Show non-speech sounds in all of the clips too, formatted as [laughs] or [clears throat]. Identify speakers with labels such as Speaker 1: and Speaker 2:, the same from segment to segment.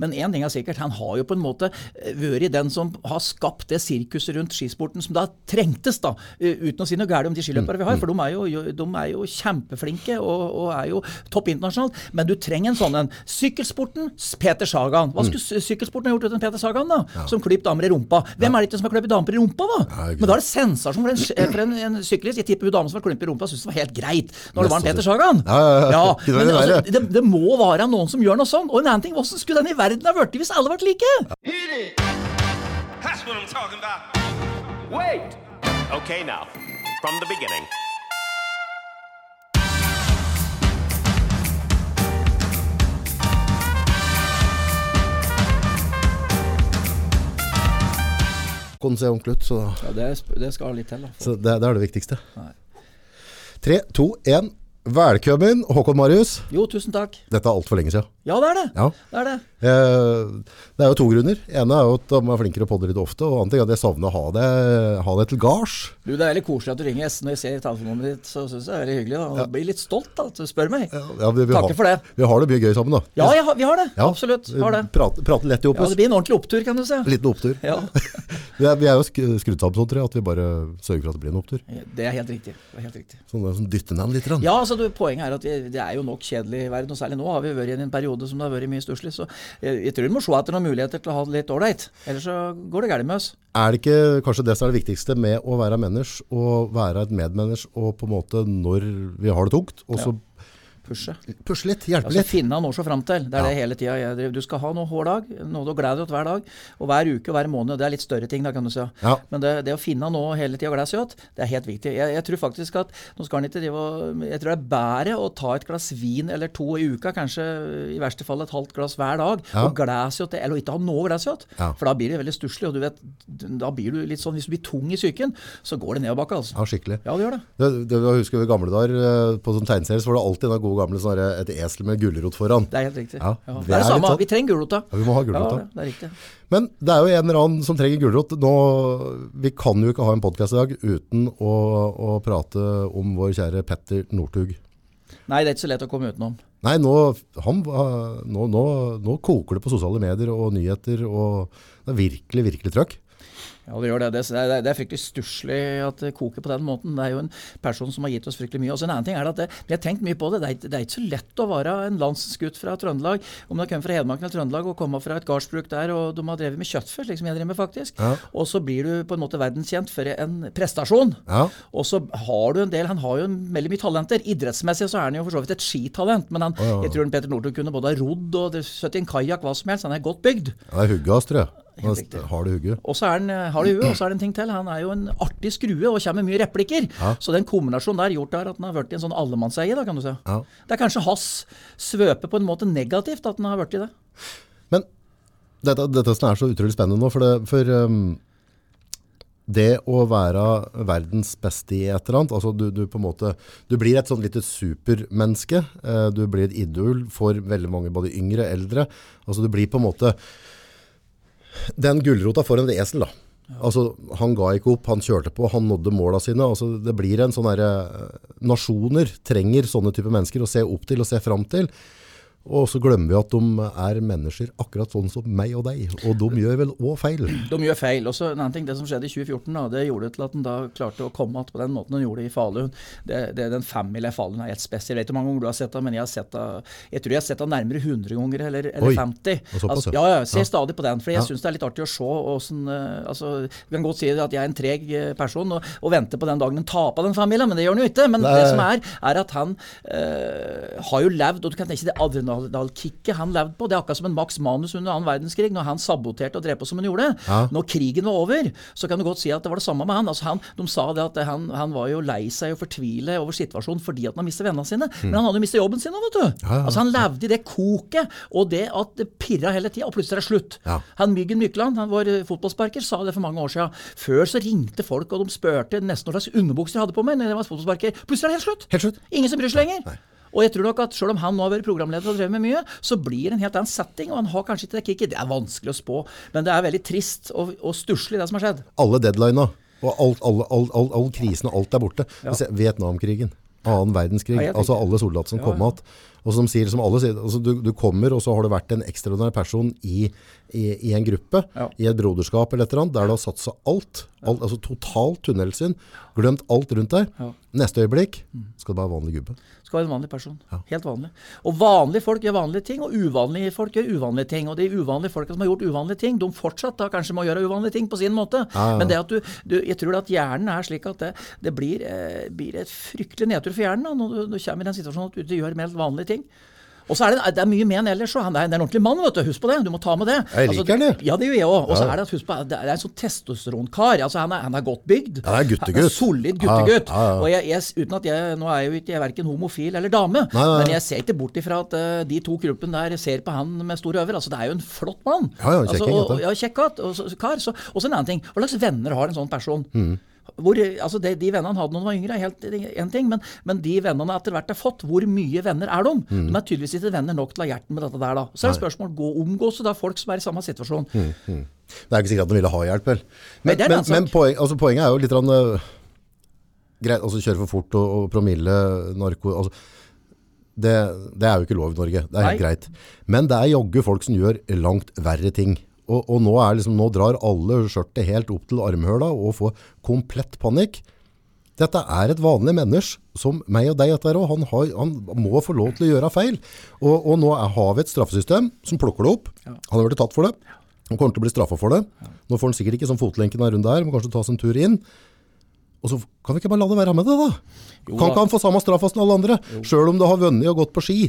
Speaker 1: Men én ting er sikkert, han har jo på en måte eh, vært den som har skapt det sirkuset rundt skisporten som da trengtes, da. eh, Uten å si noe galt om de skiløpere vi har, for de er jo, de er jo kjempeflinke og, og er jo topp internasjonalt. Men du trenger en sånn en. Sykkelsporten, Peter Sagan. Hva skulle sykkelsporten ha gjort uten Peter Sagan, da? Som klipp damer i rumpa. Hvem er det ikke som har klippet damer i rumpa, da?
Speaker 2: Ja,
Speaker 1: Men da er det sensasjon for en, for en, en syklist. Jeg tipper hun damen som har klippet i rumpa, syntes det var helt greit når det var en Peter Sagan.
Speaker 2: Ja, [laughs]
Speaker 1: men altså, det, det må være noen som gjør noe sånt. Og en annen ting, hvordan skulle den i verden ha blitt hvis alle ble like?
Speaker 3: Okay, now, from the beginning.
Speaker 2: Konseon Klutt, så,
Speaker 1: Ja, det, det skal litt til. da.
Speaker 2: så det, det er det viktigste.
Speaker 1: Nei.
Speaker 2: Tre, to, én. Velkommen, Håkon Marius.
Speaker 1: Jo, tusen takk.
Speaker 2: Dette er altfor lenge siden.
Speaker 1: Ja, det er det.
Speaker 2: Ja.
Speaker 1: Det er det.
Speaker 2: Eh, Det er jo to grunner. ene er jo at de er flinkere på det litt ofte, og annen ting er at jeg savner å ha det, ha det til gards.
Speaker 1: Du, Det er veldig koselig at du ringer. Når jeg ser telefonnummeret ditt, så syns jeg det er veldig hyggelig. da. Jeg blir litt stolt da, at du spør meg.
Speaker 2: Ja, vi, vi
Speaker 1: Takker
Speaker 2: har,
Speaker 1: for det.
Speaker 2: Vi har det mye gøy sammen, da.
Speaker 1: Ja, ja vi har det.
Speaker 2: Ja,
Speaker 1: Absolutt. Har det.
Speaker 2: Prater, prater lett i
Speaker 1: Ja. Det blir en ordentlig opptur, kan du si.
Speaker 2: Liten opptur.
Speaker 1: Ja, [laughs]
Speaker 2: Vi er, vi er jo skrudd sammen sånn, tror jeg, at vi bare sørger for at det blir en opptur.
Speaker 1: Det er helt riktig. Det er helt riktig.
Speaker 2: Sånn, sånn dytte ned litt.
Speaker 1: Ja, altså du, Poenget er at vi, det er jo nok kjedelig i verden, og særlig nå har vi vært i en periode som det har vært mye stusslig. Jeg, jeg tror vi må se etter noen muligheter til å ha det litt ålreit. Ellers så går det galt med oss.
Speaker 2: Er det ikke kanskje det som er det viktigste med å være menneske, og være et medmenneske, og på en måte når vi har det tungt, og så
Speaker 1: Pushe.
Speaker 2: pushe litt, hjelpe
Speaker 1: Altså
Speaker 2: litt?
Speaker 1: finne noe å se fram til. Det er
Speaker 2: Ja.
Speaker 1: det hele tida. Du skal ha noe hver dag, noe du gleder deg til hver dag. Og hver uke og hver måned. Det er litt større ting, da, kan du si.
Speaker 2: Ja.
Speaker 1: Men det, det å finne noe hele tida å glede seg åt, det er helt viktig. Jeg, jeg tror faktisk at nå skal han ikke drive og Jeg tror det er bedre å ta et glass vin eller to i uka, kanskje i verste fall et halvt glass hver dag,
Speaker 2: Ja.
Speaker 1: og glede seg det, eller ikke ha noe å glede seg.
Speaker 2: Ja.
Speaker 1: For da blir det veldig stusslig, og du vet, da blir du litt sånn Hvis du blir tung i psyken, så går det nedoverbakke, altså.
Speaker 2: Ja, skikkelig.
Speaker 1: Ja, det gjør det.
Speaker 2: Det, det, jeg husker gamle dager, eh, på sånn tegneserie, så var det alltid den gode gamle sånne, et esel med gulrot foran.
Speaker 1: Det er helt riktig.
Speaker 2: Ja,
Speaker 1: Ja,
Speaker 2: det
Speaker 1: er det
Speaker 2: er
Speaker 1: samme.
Speaker 2: sånn-
Speaker 1: Vi trenger gulrota.
Speaker 2: Ja, vi må ha gulrot,
Speaker 1: Ja,
Speaker 2: da.
Speaker 1: det er riktig.
Speaker 2: Men det er jo en eller annen som trenger gulrot. Nå, vi kan jo ikke ha en podkast i dag uten å, å prate om vår kjære Petter Northug.
Speaker 1: Nei, det er ikke så lett å komme utenom.
Speaker 2: Nei, nå, han, nå, nå koker det på sosiale medier og nyheter, og det er virkelig, virkelig trøkk.
Speaker 1: Ja, det gjør det. Det er, det er fryktelig stusslig at det koker på den måten. Det er jo en person som har gitt oss fryktelig mye. Og så en annen ting er at det, Vi har tenkt mye på det. Det er, det er ikke så lett å være en landsgutt fra Trøndelag, om du har kommet fra Hedmark eller Trøndelag og kommer fra et gardsbruk der, og de har drevet med kjøttfør, slik som jeg driver med faktisk.
Speaker 2: Ja.
Speaker 1: Og så blir du på en måte verdenskjent for en prestasjon.
Speaker 2: Ja.
Speaker 1: Og så har du en del Han har jo veldig mye talenter. Idrettsmessig så er han jo for så vidt et skitalent, men han,
Speaker 2: ja.
Speaker 1: jeg tror Peter Northug kunne både ha rodd og sittet i en kajakk, hva som helst. Han er godt bygd.
Speaker 2: Er tror jeg.
Speaker 1: Helt
Speaker 2: har du hugget.
Speaker 1: Og så er han, eh, har huet, og så er det en ting til. Han er jo en artig skrue og kommer med mye replikker.
Speaker 2: Ja.
Speaker 1: Så den kombinasjonen der gjort der at han har blitt en sånn allemannseie, da, kan du si.
Speaker 2: Ja.
Speaker 1: Det er kanskje hans svøpe på en måte negativt at han har blitt i det.
Speaker 2: Men dette, dette er så utrolig spennende nå, for det, for, um, det å være verdens beste i et eller annet, altså du, du måte, du blir et sånn lite supermenneske, eh, du blir et idol for veldig mange, både yngre, og eldre, altså du blir på en måte den gullrota for en esel da. Altså, han ga ikke opp, han kjørte på, han nådde måla sine. Altså, det blir en sånn derre eh, Nasjoner trenger sånne type mennesker å se opp til og se fram til. Og så glemmer vi at de er mennesker akkurat sånn som meg og deg. Og de gjør vel òg feil. [clears throat]
Speaker 1: De gjør feil. Og så en annen ting, Det som skjedde i 2014, da, det gjorde til at en da klarte å komme igjen på den måten en gjorde i Falun. Det, det, den femmila i Falun er helt spesiell. Jeg vet ikke hvor mange ganger du har sett det, men jeg har sett det jeg tror jeg har sett det nærmere 100 ganger, eller, eller
Speaker 2: Oi,
Speaker 1: 50.
Speaker 2: såpass,
Speaker 1: altså,
Speaker 2: ja.
Speaker 1: ja,
Speaker 2: Se
Speaker 1: stadig på den. For jeg
Speaker 2: Ja.
Speaker 1: syns det er litt artig å se åssen uh, altså, Du kan godt si at jeg er en treg eh, person og, og venter på den dagen en taper den familien, men det gjør han jo ikke. Men
Speaker 2: Nei.
Speaker 1: det som er, er at han øh, har jo levd, og du kan tenke det adrenalkicket han levde på. Det er akkurat som en Max Manus under annen verdenskrig, når han saboterte og drev på som han gjorde.
Speaker 2: Ja.
Speaker 1: Når krigen var over, så kan du godt si at det var det samme med han. Altså han de sa det at han, han var jo lei seg og fortvile over situasjonen fordi at han mistet vennene sine. Men han hadde jo mistet jobben sin òg, vet du.
Speaker 2: Mm. Ja.
Speaker 1: Altså Han levde i det koket, og det at det pirra hele tida, og plutselig er det slutt. Han Myggen Mykland, han var fotballsparker, sa det for mange år siden. Før så ringte folk, og de spurte nesten hva slags underbukser jeg hadde på meg når jeg var fotballsparker. Plutselig er det helt slutt.
Speaker 2: Helt slutt.
Speaker 1: Ingen som bryr seg lenger. Og jeg tror nok at selv om han nå har vært programleder og drevet med mye, så blir det en helt annen setting, og han har kanskje ikke det kicket. Det er vanskelig å spå, men det er veldig trist og, og stusslig det som har skjedd.
Speaker 2: Alle deadlina, og alt, alle, all, all, all krisen og alt er borte. Altså, Vietnamkrigen, annen verdenskrig,
Speaker 1: Ja,
Speaker 2: altså alle soldater som
Speaker 1: Ja,
Speaker 2: kom
Speaker 1: ja.
Speaker 2: igjen. Og som sier, som alle sier, altså du, du kommer, og så har du vært en ekstraordinær person i, i, i en gruppe,
Speaker 1: Ja.
Speaker 2: i et broderskap eller et eller annet, der du har satsa alt, alt altså totalt tunnelsyn, glemt alt rundt deg.
Speaker 1: Ja.
Speaker 2: Neste øyeblikk skal du være vanlig gubbe.
Speaker 1: Skal være en vanlig person. Helt vanlig. Og vanlige folk gjør vanlige ting, og uvanlige folk gjør uvanlige ting. Og de uvanlige folka som har gjort uvanlige ting, de fortsatt da kanskje må gjøre uvanlige ting på sin måte.
Speaker 2: Ja, ja.
Speaker 1: Men det at du, du, jeg tror at hjernen er slik at det, det blir, eh, blir et fryktelig nedtur for hjernen da, når du, du kommer i den situasjonen at du gjør mer vanlige ting. Og så er det, det er mye med han ellers, han er, en ordentlig mann, vet du. Husk på det. Du må ta med det. Altså,
Speaker 2: Jeg liker altså, det.
Speaker 1: Ja, det gjør jeg òg. Og så er det husk på, det er en sånn testosteronkar. Altså, han, er, han er godt bygd.
Speaker 2: Han er guttegutt.
Speaker 1: Han er Solid guttegutt.
Speaker 2: Ja, ja.
Speaker 1: Og jeg, jeg, uten at jeg, nå er jeg jo ikke er verken homofil eller dame,
Speaker 2: Nei, nei, nei.
Speaker 1: men jeg ser ikke bort ifra at uh, de to gruppene der ser på han med store øver. Altså, det er jo en flott mann.
Speaker 2: Ja, ja, kjekk
Speaker 1: altså, og, ja, så- kar. Så, og så en annen ting. Hva slags venner har en sånn person?
Speaker 2: Mm.
Speaker 1: Hvor, altså de, de vennene han hadde da han var yngre, er helt én ting, men, men de vennene han etter hvert har fått, hvor mye venner er de?
Speaker 2: Mm.
Speaker 1: De er tydeligvis ikke venner nok til å ha hjerten med dette der, da. Så er det spørsmål gå omgås det er folk som er i samme situasjon.
Speaker 2: Det er ikke sikkert at de ville ha hjelp, vel. Men,
Speaker 1: det en
Speaker 2: men, men poen, altså, poenget er jo litt rann, uh, greit, altså kjøre for fort og, og promille, narko, altså, det, det er jo ikke lov i Norge, det er helt
Speaker 1: Nei.
Speaker 2: greit. Men det er jogge folk som gjør langt verre ting. Og, og nå, er liksom, nå drar alle skjørtet helt opp til armhøla og får komplett panikk. Dette er et vanlig menneske, som meg og deg, dette er, og han, har, han må få lov til å gjøre feil. Og, og nå er, har vi et straffesystem som plukker det opp. Han har vært tatt for det. Han kommer til å bli straffet for det. Nå får han sikkert ikke sånn fotlenken her rundt der, må kanskje ta seg en tur inn. Og så kan vi ikke bare la det være med det da? kan ikke han få samme straff som alle andre? Selv om du har vunnet og gått på ski.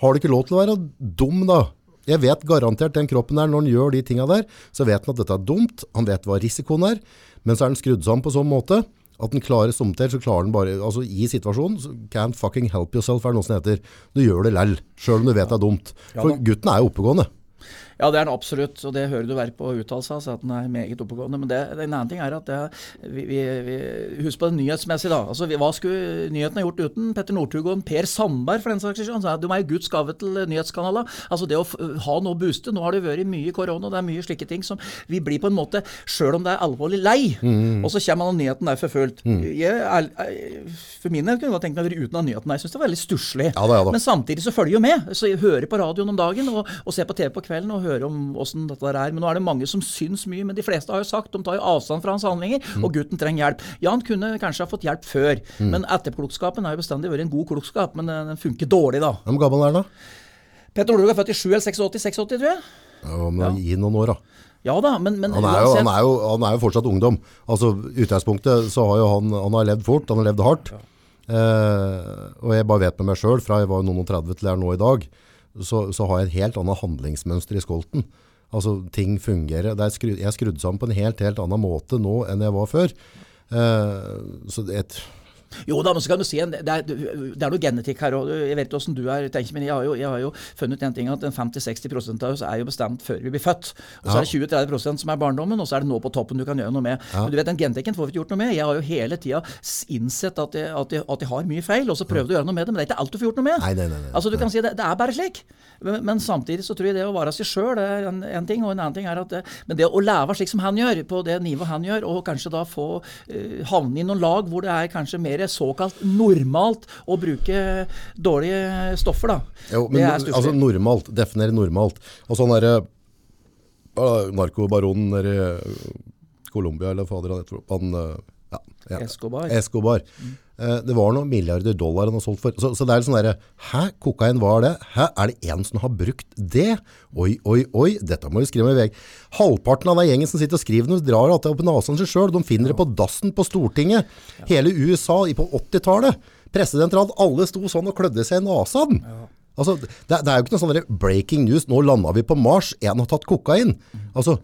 Speaker 2: Har du ikke lov til å være dum da? Jeg vet garantert den kroppen der, når han gjør de tingene der, så vet han at dette er dumt. Han vet hva risikoen er. Men så er han skrudd sammen på sånn måte at den klarer somtid, så klarer den bare, altså i situasjonen, så can't fucking help yourself er det noe som heter. Du gjør det lell, selv om du vet det er dumt. For gutten er jo oppegående.
Speaker 1: Ja, det er han absolutt, og det hører du være på uttalelsen hans, at han er meget oppegående. Men det, en annen ting er at det, vi, vi, vi, husk på det nyhetsmessige, da. Altså, hva skulle nyhetene gjort uten Petter Northug og Per Sandberg, for den saks skyld? Altså, De er jo Guds gave til nyhetskanaler. Altså, det å ha noe å booste Nå har det vært mye korona, og det er mye slike ting som vi blir på en måte, sjøl om det er alvorlig lei, og så kommer man nyheten der for fullt. Jeg er, er, for min del kunne jeg tenkt meg å være uten av nyheten. Jeg syns det var veldig stusslig.
Speaker 2: Ja ja.
Speaker 1: Men samtidig så følger jo med. Så jeg hører på radioen om dagen og, og ser på TV på kvelden og hører om åssen dette der er. Men nå er det mange som syns mye. Men de fleste har jo sagt, de tar jo avstand fra hans handlinger,
Speaker 2: Mm.
Speaker 1: og gutten trenger hjelp. Ja, han kunne kanskje ha fått hjelp før, men etterklokskapen har jo bestandig vært en god klokskap. Men den, funker dårlig, da.
Speaker 2: Hvor gammel er han da?
Speaker 1: Petter Northug er født i 7 eller 86, 86 tror jeg.
Speaker 2: Ja, men gi noen år da.
Speaker 1: Ja da, men, men
Speaker 2: Han er, jo, han, er jo, han er jo fortsatt ungdom. Altså, utgangspunktet så har jo han, han har levd fort, han har levd hardt. Eh, og jeg bare vet med meg selv, fra jeg var noen og 30 til jeg er nå i dag, så, så har jeg et helt annet handlingsmønster i skolten. Altså, ting fungerer. Er skru, jeg er skrudd sammen på en helt, helt annen måte nå enn jeg var før. Uh, så det, et,
Speaker 1: Jo da, men så kan du si en, det, er, det er noe genetikk her òg. Jeg vet åssen du er, tenker, men jeg har jo, jeg har jo funnet en ting at 50-60% av oss er jo bestemt før vi blir født. Og så er det 20-30 som er barndommen, og så er det nå på toppen du kan gjøre noe med. Men du vet, Den genetikken får vi ikke gjort noe med. Jeg har jo hele tida innsett at jeg, at, jeg, at jeg har mye feil, og så prøvd å gjøre noe med det. Men det er ikke alt du får gjort noe med.
Speaker 2: Nei, nei, nei, nei.
Speaker 1: Altså du kan si det, det er bare slik. Men, men samtidig så tror jeg det å være seg sjøl er en, en ting, og en annen ting er at det, Men det å leve slik som han gjør, på det nivået han gjør, og kanskje da få uh, havne i noen lag hvor det er kanskje mer såkalt normalt å bruke dårlige stoffer, da.
Speaker 2: jo,
Speaker 1: det
Speaker 2: men
Speaker 1: er
Speaker 2: altså normalt, definere normalt. Altså han derre narkobaronen der i Colombia, eller fader han heter, han, uh, ja, ja.
Speaker 1: Escobar.
Speaker 2: Escobar. Eh, det var noen milliarder dollar han har solgt for. Så, så det er sånn derre Hæ, kokain, hva er det? Hæ, er det en som har brukt det? Oi, oi, oi, dette må vi skrive med VG. Halvparten av den gjengen som sitter og skriver noe, drar alltid opp i nasen seg sjøl. De finner det på dassen på Stortinget. Hele USA på 80-tallet. Presidentråd, alle sto sånn og klødde seg i nasen. Altså, det, det er jo ikke noe sånn breaking news. Nå landa vi på Mars. En har tatt kokain. Altså,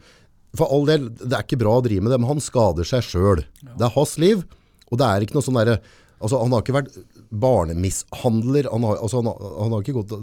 Speaker 2: for all del, det er ikke bra å drive med det, men han skader seg sjøl. Det er hans liv, og det er ikke noe sånn derre altså, Han har ikke vært barnemishandler. Han har, altså, han, har- han har ikke gått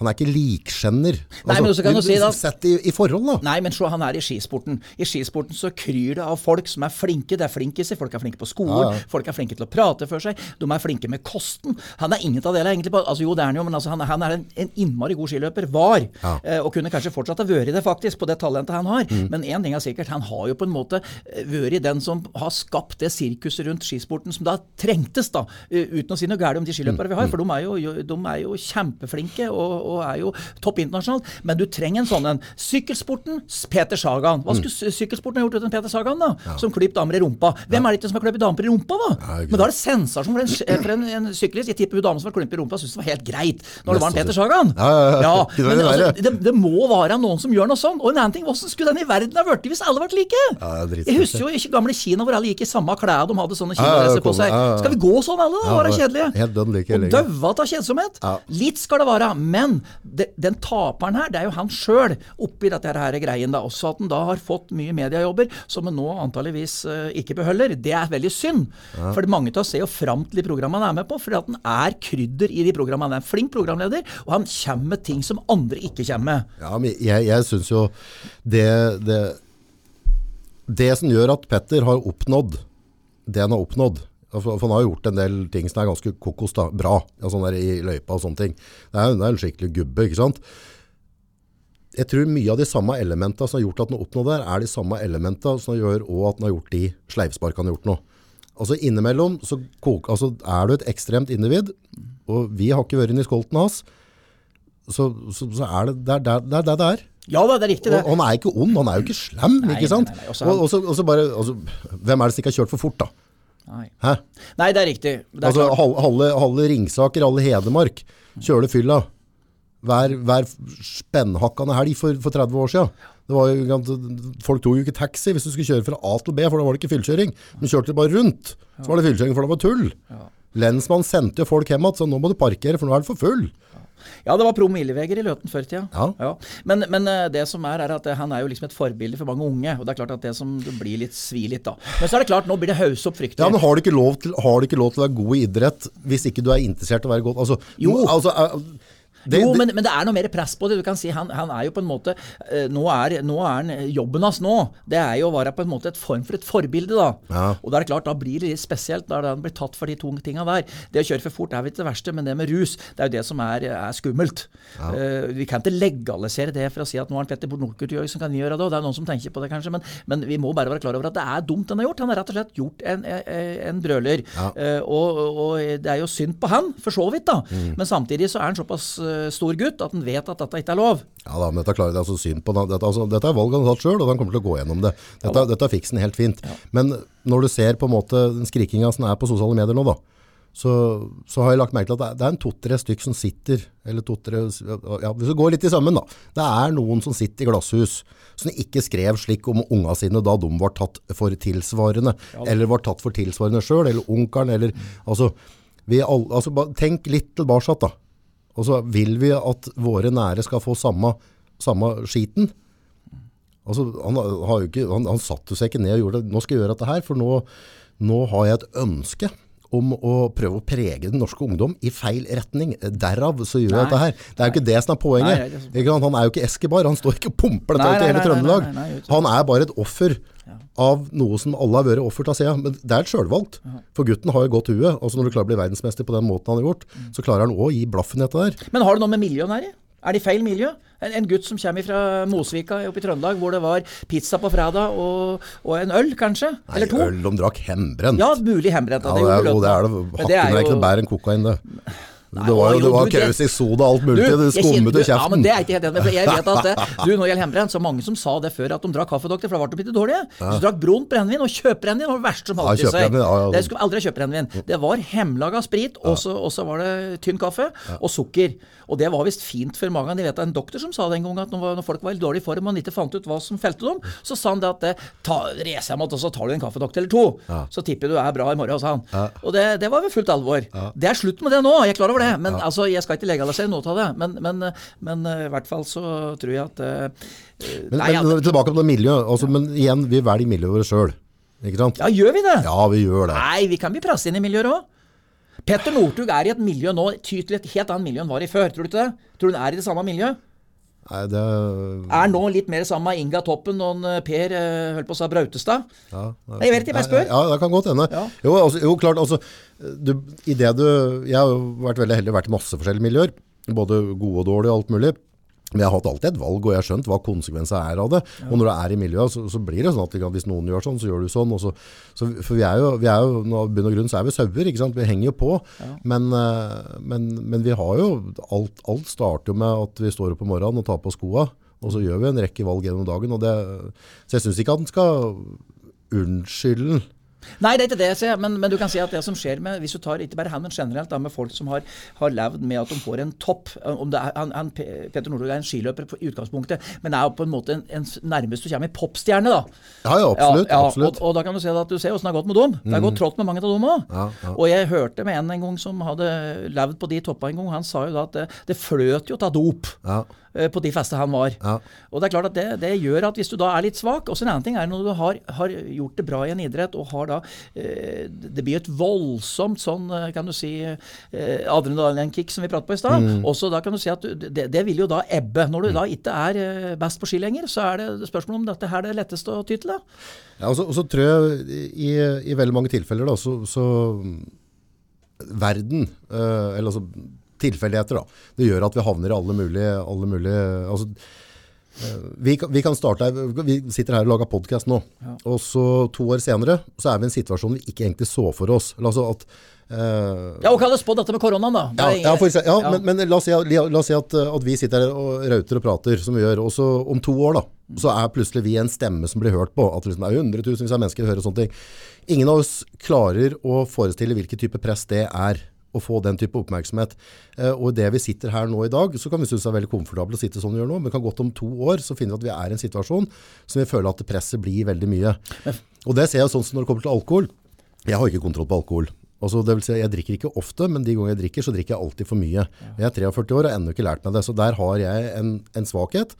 Speaker 2: han er ikke likskjenner.
Speaker 1: Nei, men så kan du si da-
Speaker 2: Sett i, i forhold, da.
Speaker 1: Nei, men se, han er i skisporten. I skisporten så kryr det av folk som er flinke. Det er flinkiser. Folk er flinke på skolen.
Speaker 2: Ja, ja.
Speaker 1: Folk er flinke til å prate for seg. De er flinke med kosten. Han er ingen av delene egentlig. Altså Jo, det er han jo, men altså, han, han er en, en innmari god skiløper. Var.
Speaker 2: Ja.
Speaker 1: Eh, og kunne kanskje fortsatt ha vært det, faktisk, på det talentet han har.
Speaker 2: Mm.
Speaker 1: Men én ting er sikkert, han har jo på en måte eh, vært den som har skapt det sirkuset rundt skisporten som da trengtes, da. eh, Uten å si noe galt om de skiløperne vi
Speaker 2: Mm.
Speaker 1: har, for de er jo- de er jo kjempeflinke og, og er jo topp internasjonalt. Men du trenger en sånn en. Sykkelsporten, Peter Sagan. Hva skulle sy- sykkelsporten ha gjort uten Peter Sagan, da? Som klipp damer i rumpa. Hvem er det ikke som har klippet damer i rumpa, da?
Speaker 2: Ja,
Speaker 1: Men da er det sensasjon for en, for en, en syklist. Jeg tipper hun damen som har klippet i rumpa, syntes det var helt greit når det var en Peter Sagan.
Speaker 2: Ja, ja, ja.
Speaker 1: Men altså, det, det må være noen som gjør noe sånn. Og en annen ting, hvordan skulle den i verden ha blitt hvis alle ble like?
Speaker 2: Ja,
Speaker 1: jeg husker jo ikke gamle Kina hvor alle gikk i samme klær, de hadde sånne
Speaker 2: Ja, ja,
Speaker 1: på seg.
Speaker 2: ja, ja.
Speaker 1: Skal vi gå sånn alle, da? Være kjedelige?
Speaker 2: like
Speaker 1: Og daua av kjedsomhet. Litt skal det være, men det, den taperen her, det er jo han sjøl oppi dette her greien. da, Også at han da har fått mye mediejobber som han nå antageligvis eh, ikke beholder. Det er veldig synd. For mange av oss ser jo fram til de programmene han er med på, fordi at han er krydder i de programmene. Han er en flink programleder, og han kommer med ting som andre ikke kommer med.
Speaker 2: Ja, men jeg, jeg syns jo det, det Det som gjør at Petter har oppnådd det han har oppnådd For for han har gjort en del ting som er ganske kokos da, bra, ja, sånn der i løypa og sånne ting. Det er det er en skikkelig gubbe, ikke sant? Jeg tror mye av de samme elementene som har gjort at han har oppnådd der, er de samme elementene som gjør også at han har gjort de sleivsparkene han har gjort nå. Altså innimellom så kok, altså, er du et ekstremt individ, og vi har ikke vært i skolten hans, så, så, så er det det er det det, er.
Speaker 1: Ja da, det er riktig, det.
Speaker 2: Og, han er ikke ond, han er jo ikke slem,
Speaker 1: Nei,
Speaker 2: ikke sant?
Speaker 1: nei, nei, også
Speaker 2: Og, også, så, bare, altså, hvem er det som ikke har kjørt for fort da?
Speaker 1: Nei.
Speaker 2: Hæ?
Speaker 1: Nei, det er riktig. Det er
Speaker 2: Altså, halve, halve, Ringsaker, halve Hedmark, kjøler fylla. Hver, hver spennhakkende helg for, for 30 år siden. Det var jo, folk tok jo ikke taxi hvis du skulle kjøre fra A til B, for da var det ikke fyllkjøring. Men kjørte bare rundt, så var det fyllkjøring, for det var tull. Lensmann sendte jo folk hjem igjen, så nå må du parkere, for nå er du for full.
Speaker 1: Ja, det var promilleveger i Løten før i tida.
Speaker 2: Ja.
Speaker 1: Men, men eh, det som er, er at eh, han er jo liksom et forbilde for mange unge. Og det er klart at det som det blir litt svi litt, da. Men så er det klart, nå blir det hausse opp fryktelig.
Speaker 2: Ja, men har du ikke lov til, har du ikke lov til å være god i idrett hvis ikke du er interessert i å være god? Altså,
Speaker 1: Jo.
Speaker 2: Altså, eh, det,
Speaker 1: jo,
Speaker 2: det-
Speaker 1: men, men det er noe mer press på det. Du kan si Han, han er jo på en måte eh, nå, er, nå er han Jobben hans nå, det er jo å være på en måte et form for et forbilde, da.
Speaker 2: Ja.
Speaker 1: Og da er det klart, da blir det litt spesielt. Da han blir tatt for de tunge tinga der. Det å kjøre for fort er vel ikke det verste, men det med rus, det er jo det som er, er skummelt. Eh, vi kan ikke legalisere det for å si at nå har det Petter Northug som kan gjøre det, og det er noen som tenker på det kanskje, men, men vi må bare være klar over at det er dumt han har gjort. Han har rett og slett gjort en, en, brøler. Uh, og, og det er jo synd på han, for så vidt, da. Men samtidig så er han såpass eh, stor gutt at han vet at dette ikke er lov.
Speaker 2: Ja da, men dette klarer det altså synd på. Dette, altså, dette er valg han har tatt sjøl, og han kommer til å gå gjennom det. Dette, dette fikser han helt fint. Men når du ser på en måte den skrikinga som er på sosiale medier nå, da, så, så har jeg lagt merke til at det er- en to-tre stykk som sitter, eller to-tre ja, Hvis du går litt i sammen, da. Det er noen som sitter i glasshus som ikke skrev slik om unga sine da de var tatt for tilsvarende, eller var tatt for tilsvarende sjøl, eller onkelen, eller Altså, vi all, altså tenk litt tilbake, da. Og så vil vi at våre nære skal få samme, samme skiten. Altså, han, har jo ikke, han, han satte seg ikke ned og gjorde det. Nå skal jeg gjøre dette her, for nå, nå har jeg et ønske om å prøve å prege den norske ungdom i feil retning. Derav så gjør jeg dette her. Det er jo ikke det som er poenget.
Speaker 1: Nei, er
Speaker 2: Ikke? Han er jo ikke Eskebar, han står ikke og pumper dette
Speaker 1: Nei,
Speaker 2: ut i hele
Speaker 1: nei, nei,
Speaker 2: Trøndelag.
Speaker 1: nei, nei, nei,
Speaker 2: Han er bare et offer av noe som alle har vært offer til siden. Men det er et selvvalgt. For gutten har jo godt hue. Altså når du klarer å bli verdensmester på den måten han har gjort,
Speaker 1: Mm.
Speaker 2: så klarer han også å gi blaffen i dette der.
Speaker 1: Men har det noe med miljøet her i? Er det feil miljø? En, en gutt som kommer fra Mosvika oppe i Trøndelag, hvor det var pizza på fredag og, og en øl, kanskje?
Speaker 2: Nei,
Speaker 1: Eller to?
Speaker 2: øl de drakk hembrent.
Speaker 1: Ja, mulig hembrent.
Speaker 2: Ja,
Speaker 1: det,
Speaker 2: det er, jo- det er det.
Speaker 1: Det er
Speaker 2: Hakken er ikke
Speaker 1: jo-
Speaker 2: noe bedre enn kokain, det.
Speaker 1: Nei,
Speaker 2: det var jo det var
Speaker 1: du, det-
Speaker 2: kausik soda, alt mulig. det
Speaker 1: jeg
Speaker 2: skummet
Speaker 1: kjenner-
Speaker 2: kjeften.
Speaker 1: Ja, men det er ikke helt enig. for Jeg vet at det, [laughs] du, når det gjelder hjemmebrent, så mange som sa det før at de drakk kaffedoktor, for da ble de litt dårlige. Så drakk brunt brennevin, og kjøpebrennevin var det verste som holdt i seg.
Speaker 2: ja, ja.
Speaker 1: Det skulle aldri ha kjøpebrennevin. Det var hemlaga sprit, og så var det tynn kaffe og sukker. Og det var visst fint for mange. De vet det er en doktor som sa den en gang at når, folk var i dårlig form og ikke fant ut hva som felte dem, så sa han det at det, ta, reis hjem og så tar du en kaffedoktor eller to. Så tipper du er bra i morgen, sa han. Og det, det var ved fullt alvor. Det er slutt med det nå, jeg er klar over det. Men altså, jeg skal ikke legalisere noe av det. Men, men, men eh, i hvert fall så tror jeg at uh,
Speaker 2: Men,
Speaker 1: Nei,
Speaker 2: men tilbake på det miljøet. Altså, men igjen, vi velger miljøet vårt sjøl. Ikke sant?
Speaker 1: ja, gjør vi det?
Speaker 2: Ja, vi gjør det.
Speaker 1: Nei, vi kan bli presset inn i miljøet òg. Petter Northug er i et miljø nå tydelig til et helt annet miljø enn var i før. Tror du ikke det? Tror du han er i det samme miljøet?
Speaker 2: Nei, det
Speaker 1: Er nå litt mer sammen med Inga Toppen og eh, Per eh, holdt på å si Brautestad?
Speaker 2: ja,
Speaker 1: Nei, jeg vet ikke, jeg spør.
Speaker 2: Ja, det kan godt hende.
Speaker 1: Ja.
Speaker 2: Jo, altså, jo, klart, altså, du, i det du, jeg har vært veldig heldig, vært i masse forskjellige miljøer, både gode og dårlige og alt mulig. Men jeg har hatt alltid et valg, og jeg har skjønt hva konsekvenser er av det. Og når du er i miljøet, så, så blir det sånn at ikke hvis noen gjør sånn, så gjør du sånn. Og så, så, for vi er jo, vi er jo nå, bunn og grunn så er vi sauer? Vi henger jo på. Men, eh, men, men vi har jo, alt, alt starter jo med at vi står opp om morgenen og tar på skoa, og så gjør vi en rekke valg gjennom dagen. Og det, så jeg synes ikke at den skal unnskylde.
Speaker 1: Nei, det er ikke det jeg sier, men, men du kan si at det som skjer med Hvis du tar ikke bare han, men generelt da, med folk som har, har levd med at de får en topp om det er, han, han, Peter Northug er en skiløper i utgangspunktet, men er jo på en måte en, en nærmest du kommer i popstjerne, da.
Speaker 2: Ja, ja, absolutt.
Speaker 1: Ja, ja,
Speaker 2: absolutt.
Speaker 1: Og, og da kan du se at du ser åssen det har gått med dem. Det har gått trått med mange av dem òg.
Speaker 2: Ja, ja.
Speaker 1: Og jeg hørte med en en gang som hadde levd på de toppene en gang, han sa jo da at det, det fløt jo av dop. Eh, På de feste han var.
Speaker 2: Ja.
Speaker 1: Og det er klart at det, det gjør at hvis du da er litt svak Også en annen ting er når du har, har gjort det bra i en idrett og har da eh, Det blir et voldsomt sånn, eh, kan du si, eh, adrenalinkick som vi pratet på i stad.
Speaker 2: Mm.
Speaker 1: Også da kan du si at du, det, det vil jo da ebbe. Når du da ikke er eh, best på ski lenger, så er det spørsmål om dette her er det letteste å ty til.
Speaker 2: Ja, og så, og så tror jeg i, i veldig mange tilfeller da, så, så verden, eh, eller altså tilfeldigheter da, det gjør at vi havner i alle mulige, alle mulige altså, eh, vi, vi kan starte her, vi sitter her og lager podcast nå, og så to år senere, så er vi i en situasjon vi ikke egentlig så for oss. Altså at uh,
Speaker 1: Ja, og kall det spå dette med koronaen, da.
Speaker 2: Ja, ja, eksempel, ja,
Speaker 1: Ja.
Speaker 2: Men, men la oss si, la oss si at, at vi sitter her og rauter og prater som vi gjør, og så om to år da, så er plutselig vi en stemme som blir hørt på, at det liksom er hundretusenvis av mennesker hører sånne ting. Ingen av oss klarer å forestille hvilken type press det er å få den type oppmerksomhet. Eh, og det vi sitter her nå i dag, så kan vi synes det er veldig komfortabelt å sitte sånn vi gjør nå, men kan godt om to år så finner vi at vi er i en situasjon som vi føler at presset blir veldig mye. Og det ser jeg sånn som når det kommer til alkohol. Jeg har ikke kontroll på alkohol. Altså, det vil si, jeg drikker ikke ofte, men de ganger jeg drikker, så drikker jeg alltid for mye. Jeg er 43 år og har ennå ikke lært meg det, så der har jeg en, en svakhet.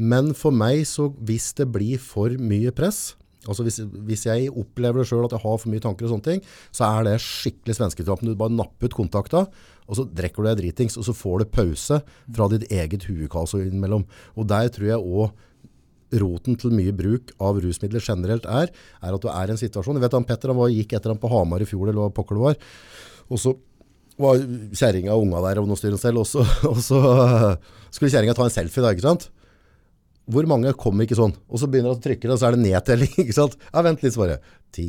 Speaker 2: Men for meg, så hvis det blir for mye press, altså hvis, hvis jeg opplever det selv at jeg har for mye tanker og sånne ting, så er det skikkelig svensketrappen. Du bare napper ut kontakta, og så drekker du deg dritings, og så får du pause fra ditt eget huekaos innimellom. Og der tror jeg også roten til mye bruk av rusmidler generelt er, er at du er i en situasjon. Jeg vet han Petter han var, gikk etter ham på Hamar i fjor, eller hva pokker det var. Og så var kjerringa og unga der og noe styr selv, og så, og så skulle kjerringa ta en selfie da, ikke sant? Hvor mange kommer ikke sånn? Og så begynner han å trykke det, og så er det nedtelling, [laughs] ikke sant? Ja, vent litt, svaret. Ti,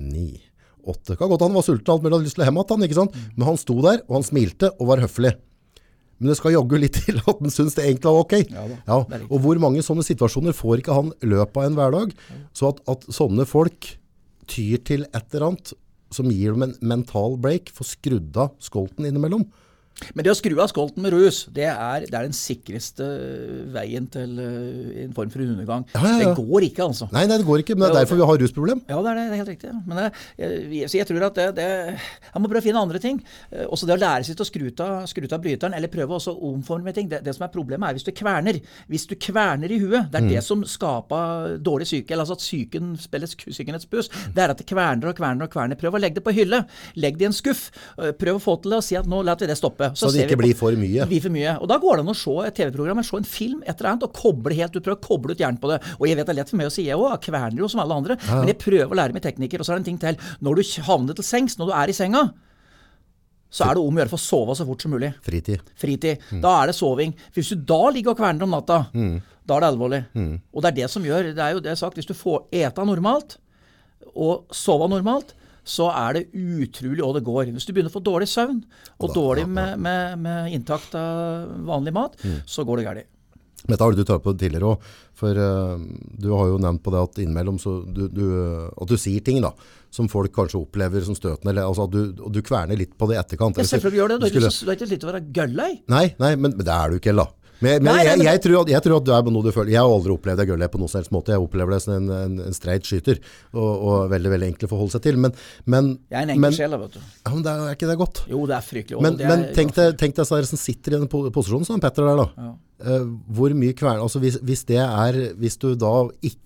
Speaker 2: ni, åtte. Kan godt han var sulten, alt mulig, hadde lyst til å hjem igjen, han, ikke sant? Men han sto der, og han smilte, og var høflig. Men det skal jogge litt [laughs] til at han synes det egentlig var ok.
Speaker 1: Ja
Speaker 2: og hvor mange sånne situasjoner får ikke han løpet av en hverdag? Så at, at sånne folk tyr til et eller annet som gir dem en mental break, får skrudd av skolten innimellom.
Speaker 1: Men det å skru av skolten med rus, det er, det er den sikreste veien til eh, en form for undergang.
Speaker 2: Ja, ja, ja.
Speaker 1: Det går ikke, altså.
Speaker 2: Nei, nei, det går ikke, men det er derfor vi har rusproblem.
Speaker 1: Ja, det er, det, det er helt riktig. Men jeg, jeg, jeg tror at det, det Han må prøve å finne andre ting. Eh, Også det å lære seg til å skru av, bryteren, eller prøve også å omforme ting. Det, som er problemet, er hvis du kverner. Hvis du kverner i huet. Det er
Speaker 2: Mm.
Speaker 1: det som skaper dårlig syke, eller altså at psyken spiller psykenets buss. Det er at det kverner og kverner og kverner. Prøv å legge det på hylle. Legg det i en skuff. Eh, Prøv å få til det og si at nå lar vi det stoppe.
Speaker 2: Så det ikke blir for mye.
Speaker 1: blir for mye. Og da går det an å se et TV-program, eller se en film, et eller annet, og koble helt du prøver å koble ut hjernen på det. Og jeg vet det er lett for meg å si, jeg òg, kverner jo som alle andre, men jeg prøver å lære meg teknikker. Og så er det en ting til. Når du havner til sengs, når du er i senga, så er det om å gjøre for å sove så fort som mulig.
Speaker 2: Fritid.
Speaker 1: Fritid. Da er det soving. For hvis du da ligger og kverner om natta, da er det alvorlig. Og det er det som gjør Det er jo det jeg har sagt, hvis du får eta normalt og sove normalt, så er det utrolig hva det går. Hvis du begynner å få dårlig søvn og dårlig med, med, med inntakt av vanlig mat, så går det galt.
Speaker 2: Dette har du tatt på tidligere også, for uh, du har jo nevnt på det at innimellom så du, du, at du sier ting da, som folk kanskje opplever som støtende, eller altså du, du kverner litt på det i etterkant.
Speaker 1: Ja, selvfølgelig gjør det. Du er
Speaker 2: skulle-
Speaker 1: ikke så- du er ikke slitt å være gøllei.
Speaker 2: Nei, nei, men, men det er du ikke heller. Men, men,
Speaker 1: Nei,
Speaker 2: jeg, jeg, tror at, jeg tror at du er på noe du føler. Jeg har aldri opplevd det gullet på noen som helst måte. Jeg opplever det som en, en, en streit skyter, og, og veldig, veldig enkelt å forholde seg til. Men, men,
Speaker 1: Jeg er en enkel sjel, vet du.
Speaker 2: Ja, men det er, er ikke det godt?
Speaker 1: Jo, det er fryktelig.
Speaker 2: Men,
Speaker 1: er,
Speaker 2: men tenk deg, er som sitter i den posisjonen som Petter der da. Eh, hvor mye kvern, altså hvis, hvis det er, hvis du da ikke,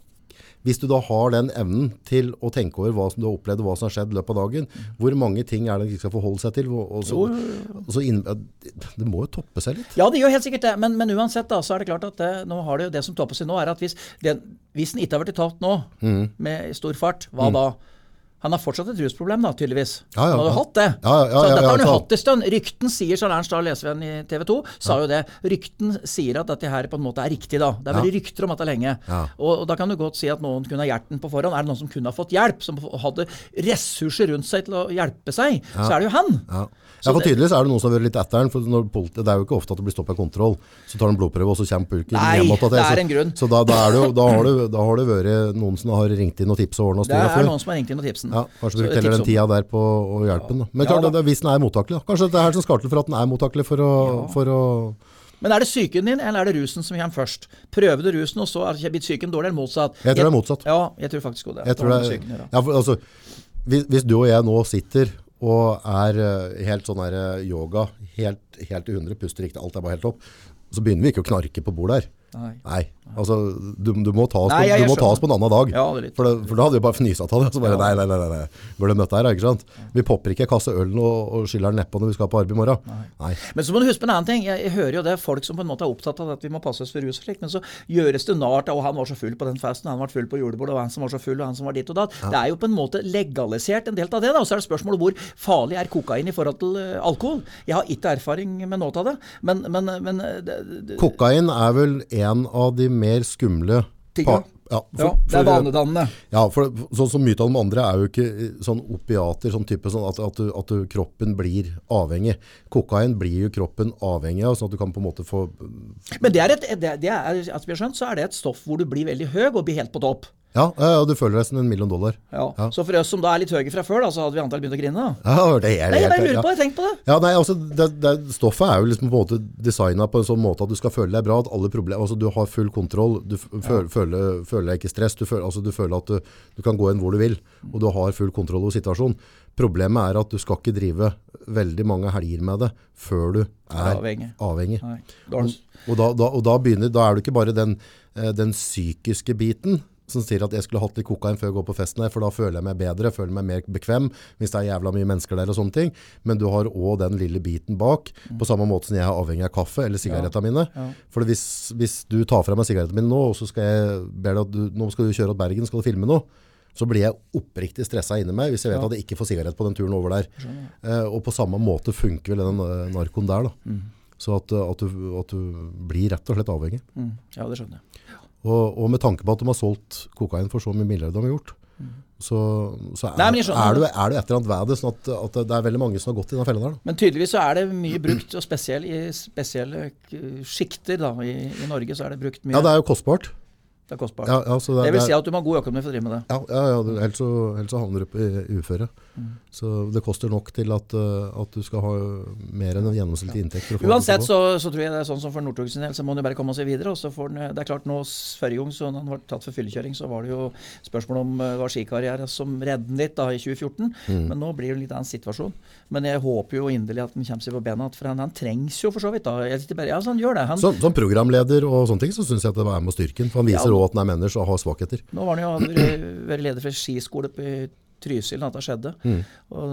Speaker 2: Hvis du da har den evnen til å tenke over hva som du har opplevd, og hva som har skjedd i løpet av dagen, hvor mange ting er det de skal forholde seg til? Og, og så, og så inn, det må jo toppe seg litt.
Speaker 1: Ja, det gjør helt sikkert det. Men, men uansett, da, så er det klart at det, nå har det, det som topper seg nå, er at hvis den, hvis den ikke har blitt tatt nå,
Speaker 2: Mm.
Speaker 1: med stor fart, hva da? Han har fortsatt et rusproblem, da, tydeligvis.
Speaker 2: Ja, ja,
Speaker 1: han hadde
Speaker 2: ja.
Speaker 1: hatt det.
Speaker 2: Ja, ja, ja,
Speaker 1: så dette har han jo hatt en stund. Rykten sier, så Ernst Dahl Lesven i TV 2 sa jo det. Rykten sier at dette her på en måte er riktig, da. Det er vært rykter om dette lenge.
Speaker 2: Ja.
Speaker 1: Og, og da kan du godt si at noen kunne ha hjerten på forhånd. Er det noen som kunne ha fått hjelp, som hadde ressurser rundt seg til å hjelpe seg, så er det jo han.
Speaker 2: Ja. For tydeligvis er det noen som har vært litt etter den. For når politi, det er jo ikke ofte at det blir stoppet kontroll. Så tar de blodprøve, og så kommer
Speaker 1: pulken
Speaker 2: hjem igjen.
Speaker 1: det er
Speaker 2: så-
Speaker 1: en grunn.
Speaker 2: Så da, da, er det jo, da, har det, da har det vært noen som har ringt inn og tipsa og ordna
Speaker 1: Det er
Speaker 2: før.
Speaker 1: Tipsen.
Speaker 2: Ja, kanskje brukt heller den tida der på å hjelpe den. Men
Speaker 1: Ja,
Speaker 2: klart,
Speaker 1: da.
Speaker 2: hvis den er mottakelig. da. Kanskje det er her som skal til for at den er mottakelig for å, for å
Speaker 1: Men er det psyken din, eller er det rusen som kommer først? Prøver du rusen, og så er blitt psyken dårlig, eller motsatt?
Speaker 2: Jeg tror det er motsatt.
Speaker 1: Ja, jeg tror faktisk også det.
Speaker 2: Jeg tror det er,
Speaker 1: psyken
Speaker 2: ja, for, altså, hvis, hvis du og jeg nå sitter og er eh, helt sånn her eh, yoga, helt, helt til 100, puster riktig, alt er bare helt opp, så begynner vi ikke å knarke på bordet her.
Speaker 1: Nei.
Speaker 2: Nei, altså du, du må ta oss
Speaker 1: Nei,
Speaker 2: på,
Speaker 1: jeg-
Speaker 2: du må
Speaker 1: jeg
Speaker 2: ta oss på en annen dag.
Speaker 1: Ja, det er litt-
Speaker 2: for, det, for da hadde vi bare fnysa av det. Så bare, nei, nei, nei, nei, nei. Det møtt her, ikke sant? Vi popper ikke en kasse øl og, og skyller den nedpå når vi skal på arbeid i morgen. Nei.
Speaker 1: Men så må du huske på en annen ting. Jeg, jeg hører jo det folk som på en måte er opptatt av at vi må passe oss for rus og slikt, men så gjøres det nart av og han var så full på den festen, han var full på julebordet, og han som var så full, og han som var ditt og datt. Det er jo på en måte legalisert en del av det, da. Og så er det spørsmålet hvor farlig er kokain i forhold til eh, alkohol. Jeg har ikke erfaring med noe av det, men, men, men eh, det, det,
Speaker 2: Kokain er vel en av de mer skumle
Speaker 1: Tingene?
Speaker 2: Ja,
Speaker 1: ja, det er vanedannende.
Speaker 2: Ja, for sånn som mye av de andre er jo ikke eh, sånn opiater, sånn type sånn at, at, du, at du, kroppen blir avhengig. Kokain blir jo kroppen avhengig av, sånn at du kan på en måte få
Speaker 1: Men det er et, det, det er, altså, vi har skjønt, så er det et stoff hvor du blir veldig høy og blir helt på topp.
Speaker 2: Ja, ja, du føler deg som en million dollar.
Speaker 1: Ja.
Speaker 2: Ja.
Speaker 1: Så for oss som da er litt høye fra før, da, så hadde vi antall begynt å grine. da.
Speaker 2: Ja, det er,
Speaker 1: Nei, jeg bare lurer på det. Tenk på det.
Speaker 2: Ja, nei, altså, det, det, stoffet er jo liksom på en måte designet på en sånn måte at du skal føle deg bra, at alle problemer, altså du har full kontroll, du føler, føl, føler, føler deg ikke stress, du føler, altså, du føler at du, du kan gå inn hvor du vil, og du har full kontroll over situasjonen. Problemet er at du skal ikke drive veldig mange helger med det før du er
Speaker 1: Avhengig.
Speaker 2: avhengig.
Speaker 1: Du-
Speaker 2: Og da, da, og da, begynner, da er det ikke bare den, eh, den psykiske biten som sier at jeg skulle hatt litt kokain før jeg går på festen her, for da føler jeg meg bedre, føler meg mer bekvem, hvis det er jævla mye mennesker der og sånne ting. Men du har også den lille biten bak, på samme måte som jeg er avhengig av kaffe eller sigarettene mine. For hvis, hvis du tar fra meg sigarettene mine nå, og så skal jeg ber deg at du, nå skal du kjøre til Bergen, skal du filme noe, så blir jeg oppriktig stressa inni meg hvis jeg vet at jeg ikke får sigarett på den turen over der. Eh, og på samme måte funker vel den eh, narkoen der da. Så at, at, du, at du blir rett og slett avhengig.
Speaker 1: Mm. Ja, det skjønner jeg.
Speaker 2: Og, og med tanke på at de har solgt kokain for så mye milliarder de har gjort, så, så er,
Speaker 1: Nei, skjønner
Speaker 2: er, du, er du et eller annet ved det, sånn at, at det er veldig mange som har gått i den fella der. Da.
Speaker 1: Men tydeligvis så er det mye brukt, og spesielt i spesielle sjikter i, i Norge så er det brukt mye.
Speaker 2: Ja, det er jo kostbart.
Speaker 1: Det er kostbart.
Speaker 2: Ja, altså så det,
Speaker 1: det vil si at du må ha god økonomi for å drive med det.
Speaker 2: Ja, ja, ja ellers, så, ellers så havner du på i- uføre.
Speaker 1: Mm.
Speaker 2: Så det koster nok til at, eh, at du skal ha mer enn en gjennomsnittlig inntekt. Å
Speaker 1: Uansett så, så tror jeg det er sånn som for Northug sin del, så må han bare komme seg videre. og så får den Det er klart nå, Forrige gang så han ble tatt for fyllekjøring, så var det jo spørsmål om eh, det var skikarriere som reddet ditt da i 2014.
Speaker 2: Mm.
Speaker 1: Men nå blir det en litt annen situasjon. Men jeg håper jo inderlig at han kommer seg på bena igjen, for han, han trengs jo for så vidt. da. Jeg bare, ja, så han gjør det. Han,
Speaker 2: Som, som programleder og sånne ting, så syns jeg at det er med styrken. For han viser
Speaker 1: Ja.
Speaker 2: Også at han er menneske og har svakheter.
Speaker 1: Nå var han jo vært- [clears throat] leder for skiskole på Trysil da dette skjedde.
Speaker 2: Mm.
Speaker 1: Og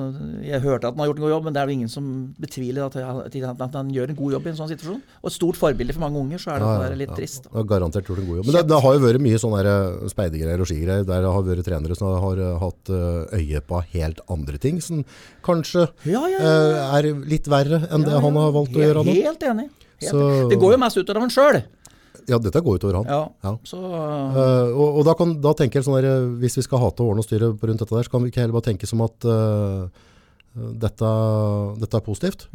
Speaker 1: jeg hørte at han har gjort en god jobb, men det er jo ingen som betviler at, at, at han gjør en god jobb i en sånn situasjon. Og et stort forbilde for mange unger, så er det,
Speaker 2: Ja, ja,
Speaker 1: litt
Speaker 2: ja.
Speaker 1: trist. Da.
Speaker 2: Garantert gjort en god jobb. Men det, det har jo vært mye sånne eh, speidegreier og skigreier der det har vært trenere som har eh, hatt eh, øye på helt andre ting, som kanskje
Speaker 1: Ja, ja, ja.
Speaker 2: er litt verre enn det han har valgt å gjøre nå.
Speaker 1: Helt enig. Helt
Speaker 2: Så-.
Speaker 1: Det går jo mest utover han sjøl.
Speaker 2: Ja, dette går utover han.
Speaker 1: Ja.
Speaker 2: Ja.
Speaker 1: Så
Speaker 2: uh, og, og da, kan, da tenker jeg sånn der, eh, hvis vi skal hate å ordne og styre rundt dette der, så kan vi ikke heller bare tenke som at uh, dette, dette er positivt.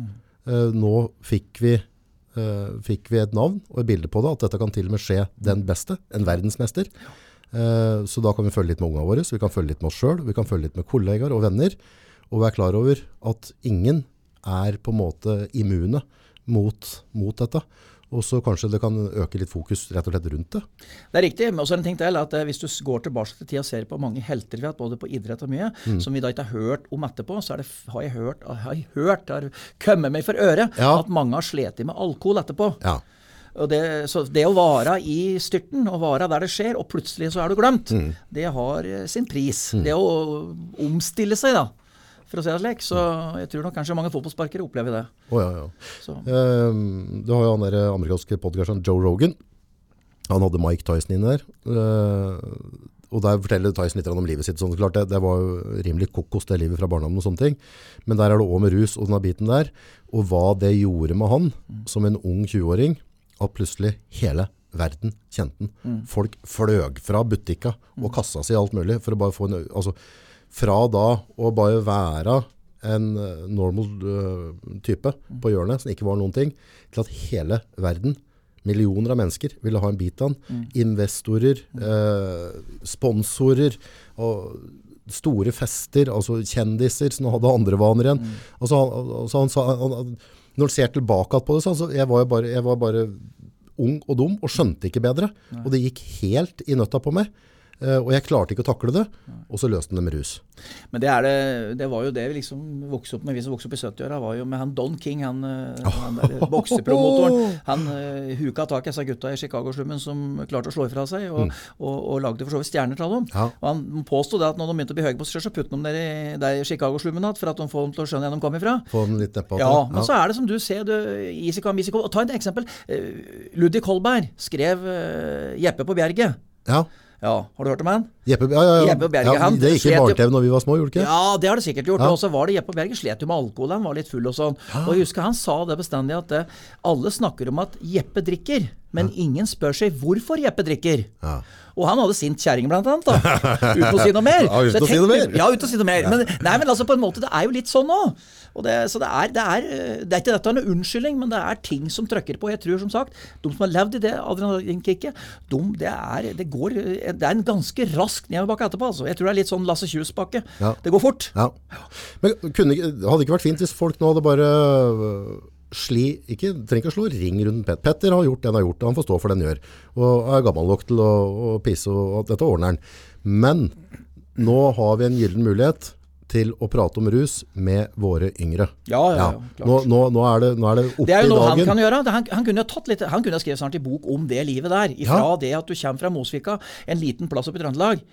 Speaker 2: Eh, nå fikk vi, fikk vi et navn og et bilde på det, at dette kan til og med skje den beste, en verdensmester. Så da kan vi følge litt med ungene våre, så vi kan følge litt med oss selv, vi kan følge litt med kollegaer og venner, og være klar over at ingen er på en måte immune mot, mot dette. Og så kanskje det kan øke litt fokus rett og slett rundt det.
Speaker 1: Det er riktig. Men også en ting til at eh, hvis du går tilbake til tida og ser på mange helter vi har hatt, både på idrett og mye,
Speaker 2: Mm.
Speaker 1: som vi da ikke har hørt om etterpå, så er det, har jeg hørt, har jeg hørt, har kommet meg for øret
Speaker 2: Ja.
Speaker 1: at mange har slitt med alkohol etterpå.
Speaker 2: Ja.
Speaker 1: Og det, så det å være i styrten, og være der det skjer, og plutselig så er du glemt, det har eh, sin pris. Det å omstille seg, da, for å si det slik. Så jeg tror nok kanskje mange fotballsparkere opplever det.
Speaker 2: Oh, ja, ja. Eh, du har jo han der amerikanske podkasteren Joe Rogan. Han hadde Mike Tyson inn der. Uh, og der forteller Tyson litt om livet sitt. Sånn, klart det, det var jo rimelig kokos det livet fra barndommen og sånne ting. Men der er det òg med rus og denne biten der. Og hva det gjorde med han som en ung 20-åring. At plutselig hele verden kjente han. Folk fløg fra butikka og kassa seg i alt mulig. For å bare få en, altså, fra da å bare være en eh, normal eh, type på hjørnet, som ikke var noen ting, til at hele verden, millioner av mennesker, ville ha en bit av den. Investorer, eh, sponsorer, og store fester, altså kjendiser som hadde andre vaner igjen. Altså, han, altså, han, sa- han, han, når han ser tilbake på det, så altså, jeg var jo bare, jeg var bare ung og dum og skjønte ikke bedre. Og det gikk helt i nøtta på meg. Eh, og jeg klarte ikke å takle det. Og så løste han det med rus.
Speaker 1: Men det, er det, det var jo det vi liksom vokste opp med, vi som vokste opp i 70-åra, var jo med han Don King, han, eh, han der boksepromotoren. [laughs] Han uh, huka tak i disse gutta i Chicago-slummen som klarte å slå ifra seg, og, og, og lagde for så vidt stjerner av dem.
Speaker 2: Ja.
Speaker 1: Og han påstod det at når de begynte å bli høye på seg sjøl, så putte de dem der i, der i Chicago-slummen igjen for at de får dem til å skjønne hvor de kom ifra.
Speaker 2: Få dem litt nedpå.
Speaker 1: Ja, men så er det som du ser, du, easy come, easy come. Og Ta et eksempel. Ludvig Kolberg skrev uh, 'Jeppe på Bjerget'.
Speaker 2: ja.
Speaker 1: Ja, Har du hørt om han?
Speaker 2: Jeppe, ja, ja.
Speaker 1: Jeppe Berge,
Speaker 2: ja, det gikk i barne-TV når vi var små, gjorde det ikke?
Speaker 1: Ja, det har det sikkert gjort.
Speaker 2: Ja.
Speaker 1: Og så var det Jeppe Berger slet jo med alkohol, han var litt full og sånn. Og jeg husker han sa det bestandig at det, alle snakker om at Jeppe drikker, men ingen spør seg hvorfor Jeppe drikker.
Speaker 2: Ja.
Speaker 1: Og han hadde sint kjerring, blant annet. da, [laughs] Uten å si noe mer.
Speaker 2: Ja, uten å si noe mer.
Speaker 1: Ja, uten å si noe mer. Men, nei, men altså på en måte, det er jo litt sånn det, så det er, det, er, eh, det er ikke dette en unnskyldning, men det er ting som trykker på. Jeg tror som sagt, de som har levd i det adrenalinkicket, de, det, er, det, går, eh, det er en ganske rask nedoverbakke etterpå. Altså. Jeg tror det er litt sånn Lasse Kjus-bakke.
Speaker 2: Ja.
Speaker 1: Det går fort.
Speaker 2: Ja. Men kunne, hadde det ikke vært fint hvis folk nå hadde bare øh, sli, ikke, trenger ikke å slå ring rundt Petter. Petter har gjort det han har gjort, og han får stå for det han gjør. Og er gammel nok til å, å pisse, og dette ordner han. Men nå har vi en gyllen mulighet til å prate om rus med våre yngre.
Speaker 1: Ja, ja, ja, klart.
Speaker 2: Nå, nå, nå, er det, nå er det oppe
Speaker 1: Det er jo noe han
Speaker 2: dagen.
Speaker 1: kan gjøre. Han, han kunne tatt litt, han kunne ha skrevet snart en bok om det livet der. Ifra
Speaker 2: Ja.
Speaker 1: det at du kommer fra Mosvika, en liten plass oppe i Trøndelag.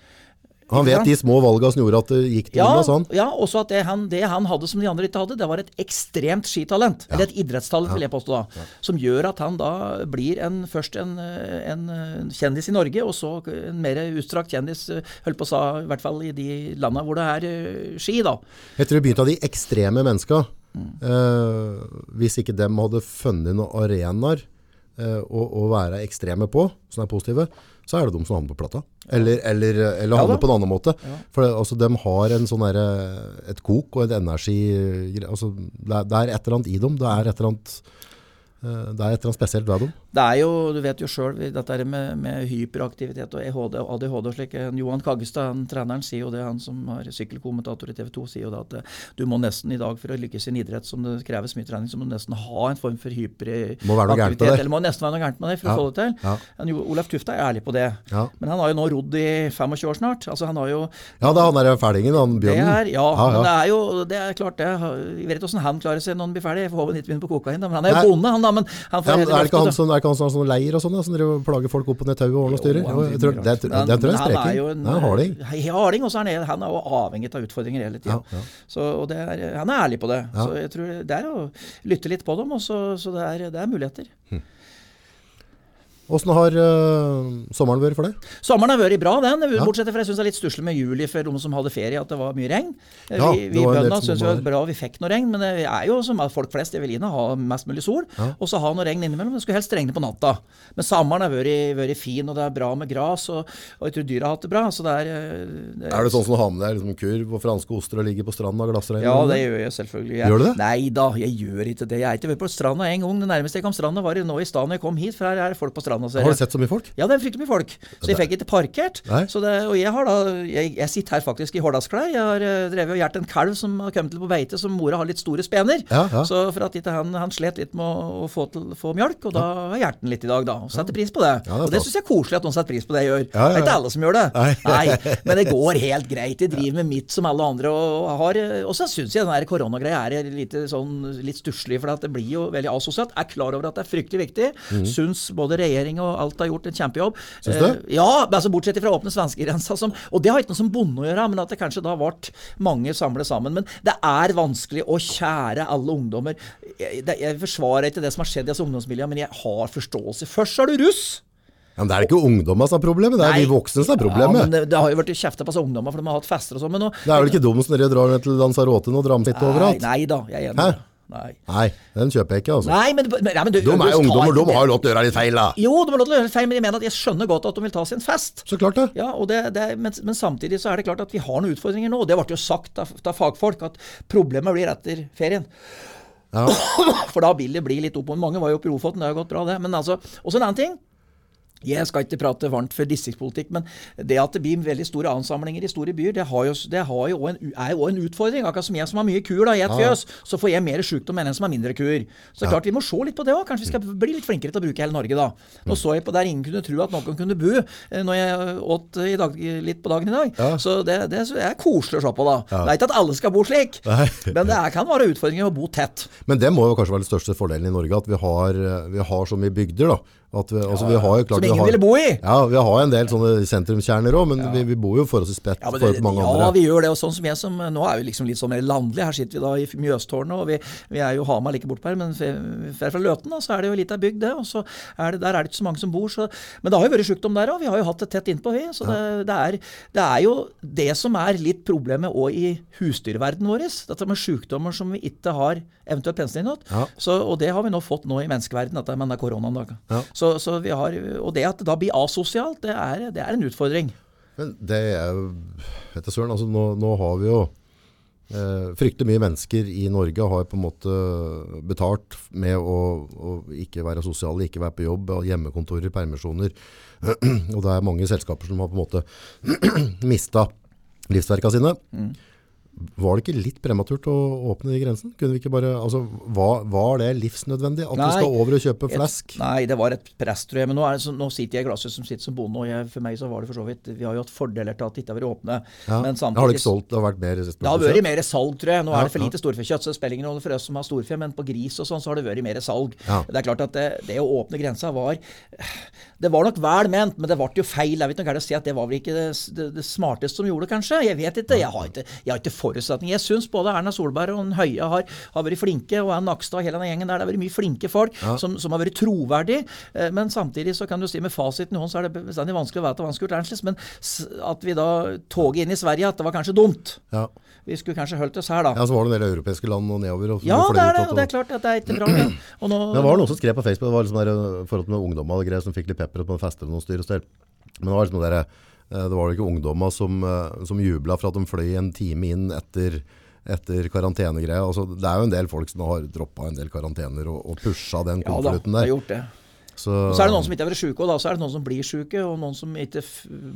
Speaker 2: Han vet de små valgene som gjorde at det gikk til
Speaker 1: Ja,
Speaker 2: ja, sånn.
Speaker 1: ja også at det han, det han hadde som de andre ikke hadde, det var et ekstremt skitalent. Eller et idrettstalent, vil jeg påstå. da. Som gjør at han da blir en, først en, en kjendis i Norge, og så en mer utstrakt kjendis, holdt på å sa, i hvert fall i de landa hvor det er eh, ski, da.
Speaker 2: Etter det begynte av de ekstreme menneska.
Speaker 1: Mm.
Speaker 2: Eh, hvis ikke dem hadde funnet noen arenaer eh, å, å være ekstreme på, som er positive, så er det de som havner på plata. Eller, eller, eller
Speaker 1: Ja
Speaker 2: havner på en annen måte. For det, altså, de har en sånn der, et kok og et energi altså, det, er, det er et eller annet i dem. Det er et eller annet, det er et eller annet spesielt ved dem.
Speaker 1: Det er jo, du vet jo sjøl, dette med, med hyperaktivitet og EHD og ADHD og slik. eh, Johan Kaggestad, han, treneren, sier jo det, han som har sykkelkommentator i TV 2, sier jo det at eh, du må nesten i dag for å lykkes i en idrett som det kreves mye trening, så må du nesten ha en form for
Speaker 2: Må være noe gærent med
Speaker 1: hyperaktivitet. Eller må nesten være noe gærent med deg for
Speaker 2: Ja.
Speaker 1: å få det til.
Speaker 2: Ja.
Speaker 1: Jo, Olaf Tufte er ærlig på det.
Speaker 2: Ja.
Speaker 1: Men han har jo nå rodd i 25 år snart. Altså han har jo
Speaker 2: Ja, det er han der fælingen, han
Speaker 1: det
Speaker 2: bjørnen.
Speaker 1: er, ja,
Speaker 2: ja,
Speaker 1: men det er jo det er klart det. Jeg vet ikke hvordan han klarer seg når han blir ferdig. Jeg får håpe han ikke begynner på kokain. Men han er jo bonde, han da. Men han får
Speaker 2: Ja, men er det ikke han som, er ikke han som har sånn leir og sånn, som driver plager folk opp og ned tauet og ordner og styrer?
Speaker 1: Jo,
Speaker 2: jeg tror, det, det, det tror jeg er
Speaker 1: men han er jo en-
Speaker 2: harding.
Speaker 1: Harding, og så er han, han er jo avhengig av utfordringer hele tida.
Speaker 2: Ja, ja.
Speaker 1: Så, og er, han er ærlig på det.
Speaker 2: Ja.
Speaker 1: Så jeg tror det er å lytte litt på dem, og så, så det, er, det er muligheter.
Speaker 2: Hvordan har uh, sommeren vært for deg?
Speaker 1: Sommeren har vært bra, den. Bortsett fra jeg syns det er litt stusslig med juli for de som hadde ferie, at det var mye regn.
Speaker 2: Ja,
Speaker 1: vi vi bøndene syns det var bra vi fikk noe regn, men det er jo som er folk flest, jeg vil inn og ha mest mulig sol, og så ha noe regn innimellom. Det skulle helst regne på natta. Men sommeren har vært, vært fin, og det er bra med gras, og, og jeg tror dyra har hatt det bra. Så det er, eh, det
Speaker 2: Er det sånn som du har med deg liksom, kurv og franske oster og ligger på stranda og glassregn?
Speaker 1: Ja, det gjør jeg selvfølgelig. Jeg,
Speaker 2: Gjør du det?
Speaker 1: Nei da, jeg gjør ikke det. Jeg har ikke vært på stranda en gang. Det nærmeste jeg kom stranda, var nå i stad da jeg kom hit, for her er folk på stranda. Stranda.
Speaker 2: Har du sett så mye folk?
Speaker 1: Ja, det er fryktelig mye folk. Så jeg fikk ikke parkert. Så det, og jeg har da jeg, jeg sitter her faktisk i Hordasklær. Jeg har uh, drevet og hjulpet en kalv som har kommet til på beite, som mora har litt store spener.
Speaker 2: Ja, ja.
Speaker 1: Så for at han, han slet litt med å, å få, til, få mjølk, og da har jeg den litt i dag, da. Og setter pris på det.
Speaker 2: Ja, det
Speaker 1: og det syns jeg er koselig at noen setter pris på det jeg gjør. Det er ikke alle som gjør det. [laughs]
Speaker 2: Nei.
Speaker 1: Men det går helt greit. Jeg driver med mitt som alle andre. Og, har, og så syns jeg den koronagreia er litt, sånn, litt stusslig, for at det blir jo veldig asosialt. Jeg er klar over at det er fryktelig viktig. Syns både regjering og alt har gjort en kjempejobb.
Speaker 2: Syns du?
Speaker 1: Eh, ja, altså bortsett fra åpne svenskegrensa, som Og det har ikke noe som bonde å gjøre, men at det kanskje da ble mange samlet sammen. Men det er vanskelig å kjære alle ungdommer. Jeg, jeg forsvarer ikke det som har skjedd i disse ungdomsmiljøene, men jeg har forståelse. Først er du russ!
Speaker 2: Ja, men det er ikke ungdommene som er problemet, det er
Speaker 1: Nei.
Speaker 2: vi voksne som er
Speaker 1: Ja, men det, det har jo vært kjefta på seg ungdommer, for de har hatt fester og sånn.
Speaker 2: Det er vel ikke dumt som dere drar ned til Lanzarote og drar med sitt overalt?
Speaker 1: Nei da, jeg er enig. Nei.
Speaker 2: Nei, den kjøper jeg ikke, altså.
Speaker 1: Nei, men, nei, men du,
Speaker 2: De er ungdommer, de har jo lov til å gjøre litt feil, da.
Speaker 1: Jo, de har lov til å gjøre feil, men jeg mener at jeg skjønner godt at de vil ta sin fest.
Speaker 2: Så klart det.
Speaker 1: Ja, det, det, men, men samtidig så er det klart at vi har noen utfordringer nå. Det ble jo sagt av, av fagfolk at problemet blir etter ferien.
Speaker 2: Ja. [coughs]
Speaker 1: For da vil det bli litt opp. Mange var jo oppe i Lofoten, det har gått bra, det. Men altså, også en annen ting. Jeg skal ikke prate varmt for distriktspolitikk, men det at det blir veldig store ansamlinger i store byer, det, har jo, det har jo en, er jo en utfordring. Akkurat som jeg som har mye kuer da, i et fjøs, så får jeg mer sykdom enn en som har mindre kuer. Så det er klart vi må se litt på det òg. Kanskje vi skal bli litt flinkere til å bruke hele Norge da. Nå så jeg på der ingen kunne tro at noen kunne bo eh, når jeg åt i dag, litt på dagen i dag.
Speaker 2: Ja.
Speaker 1: Så det, det er koselig å se på, da. Det er ikke at alle skal bo slik, [laughs]
Speaker 2: Nei.
Speaker 1: men det er, kan være utfordringer å bo tett.
Speaker 2: Men det må jo kanskje være den største fordelen i Norge, at vi har, vi har så mye bygder, da. At vi, altså, vi har jo klart,
Speaker 1: Som ingen
Speaker 2: har,
Speaker 1: ville bo i.
Speaker 2: Ja, vi har en del sånne sentrumskjerner òg, men vi, vi bor jo forholdsvis spredt
Speaker 1: Ja,
Speaker 2: for mange
Speaker 1: ja,
Speaker 2: andre.
Speaker 1: vi gjør det. Og sånn som jeg som Nå er vi liksom litt sånn mer landlig. Her sitter vi da i Mjøstårnet, og vi, vi er jo Hamar like bortpå her. Men fra fra Løten da, så er det jo litt av bygd, det. Og så er det, der er det ikke så mange som bor. Så, men det har jo vært sjukdom der òg. Vi har jo hatt det tett innpå, vi. Så det, det, er, det er jo det som er litt problemet òg i husdyrverdenen vår. Dette med sjukdommer som vi ikke har eventuelt penslet.
Speaker 2: Ja.
Speaker 1: Og det har vi nå fått nå i menneskeverdenen, dette med den koronaen. Da.
Speaker 2: Ja.
Speaker 1: Så, så vi har, og det at det da blir asosialt, det er, det er en utfordring.
Speaker 2: Men det er Vet du søren, altså nå, nå har vi jo eh, Fryktelig mye mennesker i Norge har på en måte betalt med å, å ikke være sosiale, ikke være på jobb, hjemmekontorer, permisjoner. [clears throat] Og det er mange selskaper som har på en måte [clears throat] mista livsverka sine. Var det ikke litt prematurt å åpne de grensene? Kunne vi ikke bare, altså, var, var det livsnødvendig at
Speaker 1: Nei.
Speaker 2: vi skal over og kjøpe flesk?
Speaker 1: Et, nei, det var et press, tror jeg. Men nå, er det, så, nå sitter jeg i glasset som sitter som bonde, og jeg, for meg så var det for så vidt Vi har jo hatt fordeler til at det ikke har vært åpne.
Speaker 2: Ja.
Speaker 1: Men
Speaker 2: har du ikke solgt? Det har vært mer
Speaker 1: det har vært mer salg, tror jeg. Nå
Speaker 2: Ja,
Speaker 1: er det for
Speaker 2: ja.
Speaker 1: lite storfekjøtt, så det spiller ingen rolle for oss som har storfe, men på gris og sånn så har det vært mer salg.
Speaker 2: Ja.
Speaker 1: Det er klart at det, det å åpne grensa var Det var nok vel ment, men det ble jo feil. Jeg vet ikke hva jeg si at Det var vel ikke det, det, det smarteste som gjorde det, kanskje. Jeg vet ikke. Jeg har ikke, jeg har ikke forutsetning. Jeg syns både Erna Solberg og Høie har, har vært flinke, og Ann Nakstad og hele den gjengen der. Det har vært mye flinke folk som, som har vært troverdige. Eh, Men samtidig så kan du si med fasiten i hånd, så er det bestandig vanskelig å vite hva som skulle vært. Men at vi da toget inn i Sverige, at det var kanskje dumt.
Speaker 2: Ja.
Speaker 1: Vi skulle kanskje holdt oss her, da.
Speaker 2: ja, så var det en del europeiske land og nedover. Og
Speaker 1: Ja, det er det. Og det er klart at det er ikke bra. Ja. [clears throat] Nå,
Speaker 2: det var noen som skrev på Facebook, det var liksom der, eh, forhold med ungdommer og greier, som fikk litt pepper på en fest eller noen styr og stell. Men det var liksom der, eh, det var jo ikke ungdommer som, eh, som jubla for at de fløy en time inn etter, etter karantenegreia. Altså, det er jo en del folk som har droppa en del karantener og, og pusha den
Speaker 1: ja da,
Speaker 2: konvolutten
Speaker 1: det har gjort det.
Speaker 2: Så,
Speaker 1: så er det noen som ikke har vært syke, og da så er det noen som blir syke, og noen som ikke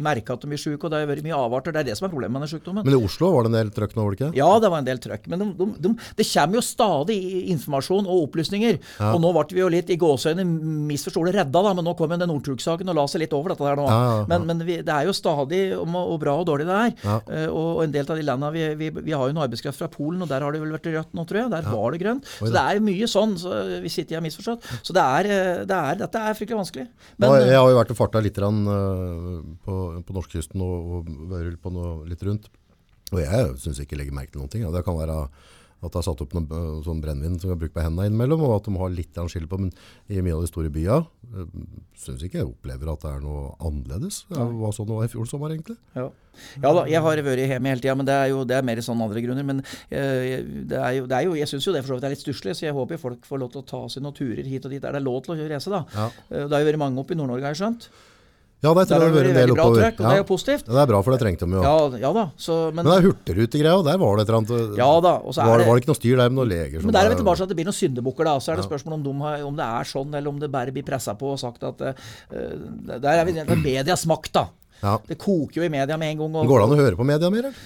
Speaker 1: merker at de blir syke, og det har vært mye avarter. Det er det som er problemet med den sykdommen.
Speaker 2: Men i Oslo var det en del trøkk nå, var det ikke?
Speaker 1: Ja, det var en del trøkk. Men de, de, de, det kommer jo stadig informasjon og opplysninger. Og nå ble vi jo litt i gåseøyne misforståelig redda, da, men nå kom jo den Northug-saken og la seg litt over dette der nå.
Speaker 2: Ja, ja, ja.
Speaker 1: Men, men vi, det er jo stadig om og bra og dårlig det er.
Speaker 2: Ja.
Speaker 1: Eh, og, og en del av de landene vi, vi, vi har jo noe arbeidskraft fra Polen, og der har det vel vært rødt nå, tror jeg. Der var det grønt. Så det er mye sånn. Så hvis ikke jeg har misforstått. Så det er, eh, det er, dette er fryktelig vanskelig. Men, ja,
Speaker 2: jeg har jo vært og farta litt rann, eh, på, på norskekysten og, og på noe litt rundt. Og jeg syns ikke jeg legger merke til noen ting. Ja. Det kan være at det er satt opp noe eh, sånn brennevin som kan bruke på hendene innimellom, og at de har litt skille på. Men i mye av de store byene syns ikke jeg opplever at det er noe annerledes. Det var sånn det var i fjor sommer, egentlig.
Speaker 1: Ja. ja da, jeg har vært hjemme hele tida, men det er jo det er mer sånn andre grunner. Men eh, det er jo, det er jo, jeg syns jo det for så vidt er litt stusslig, så jeg håper folk får lov til å ta seg noen turer hit og dit der det er lov til å reise. da.
Speaker 2: Ja.
Speaker 1: Eh, Det har jo vært mange oppe i Nord-Norge, har jeg skjønt.
Speaker 2: Ja, det tror
Speaker 1: har
Speaker 2: jeg vært en del oppover.
Speaker 1: trøkk, og det er jo positivt.
Speaker 2: Ja, det er bra, for det trengte de jo.
Speaker 1: Ja, ja da. Så, men,
Speaker 2: Men det er hurtigrutegreia, der var det et eller annet
Speaker 1: Ja da,
Speaker 2: var,
Speaker 1: det-
Speaker 2: var det ikke noe styr der med noen leger
Speaker 1: Men der er vi tilbake til at det blir noen syndebukker. da, Så er det spørsmål om, de om det er sånn, eller om det bare blir pressa på og sagt at uh, Der er vi er medias makt, da.
Speaker 2: Ja.
Speaker 1: Det koker jo i media med en gang. Og,
Speaker 2: Går det an å høre på media mer, eller?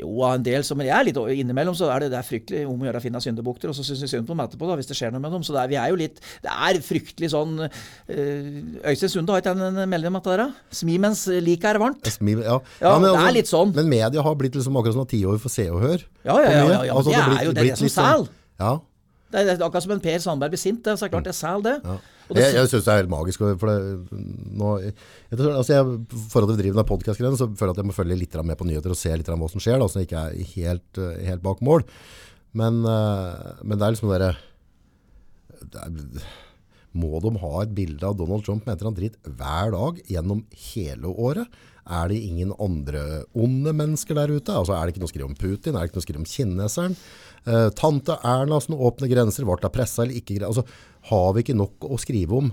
Speaker 1: Jo, en del som, men jeg er litt innimellom, så er det, det er fryktelig om å gjøre å finne syndebukter, og så syns vi synd på dem etterpå, da, hvis det skjer noe med dem. Så det er, vi er jo litt Det er fryktelig sånn uh, Øystein Sunde har ikke en melding om dette? Smi mens liket er varmt.
Speaker 2: Smi, ja.
Speaker 1: Ja,
Speaker 2: men
Speaker 1: det er litt sånn.
Speaker 2: Men media har blitt liksom akkurat som tiår for Se og Hør.
Speaker 1: Ja, ja, ja, ja, ja,
Speaker 2: Altså,
Speaker 1: det
Speaker 2: det,
Speaker 1: er
Speaker 2: blitt-
Speaker 1: jo det, er det som
Speaker 2: litt sånn-. Ja.
Speaker 1: Det er, akkurat som en Per Sandberg blir sint. Det, er klart det er sæl det. Det
Speaker 2: Jeg, jeg syns det er helt magisk. For det, nå, jeg, tror- altså jeg, for at vi driver med podkast-greiene, så føler jeg at jeg må følge litt med på nyheter og se litt hva som skjer, da, så jeg ikke er helt, eh, helt bak mål. Men, eh, men det er liksom det derre Må de ha et bilde av Donald Trump med et eller annet dritt hver dag gjennom hele året? Er det ingen andre onde mennesker der ute? Altså, er det ikke noe å skrive om Putin? Er det ikke noe å skrive om kineseren? Eh, tante Erna som åpner grenser, ble det pressa eller ikke? Altså, har vi ikke nok å skrive om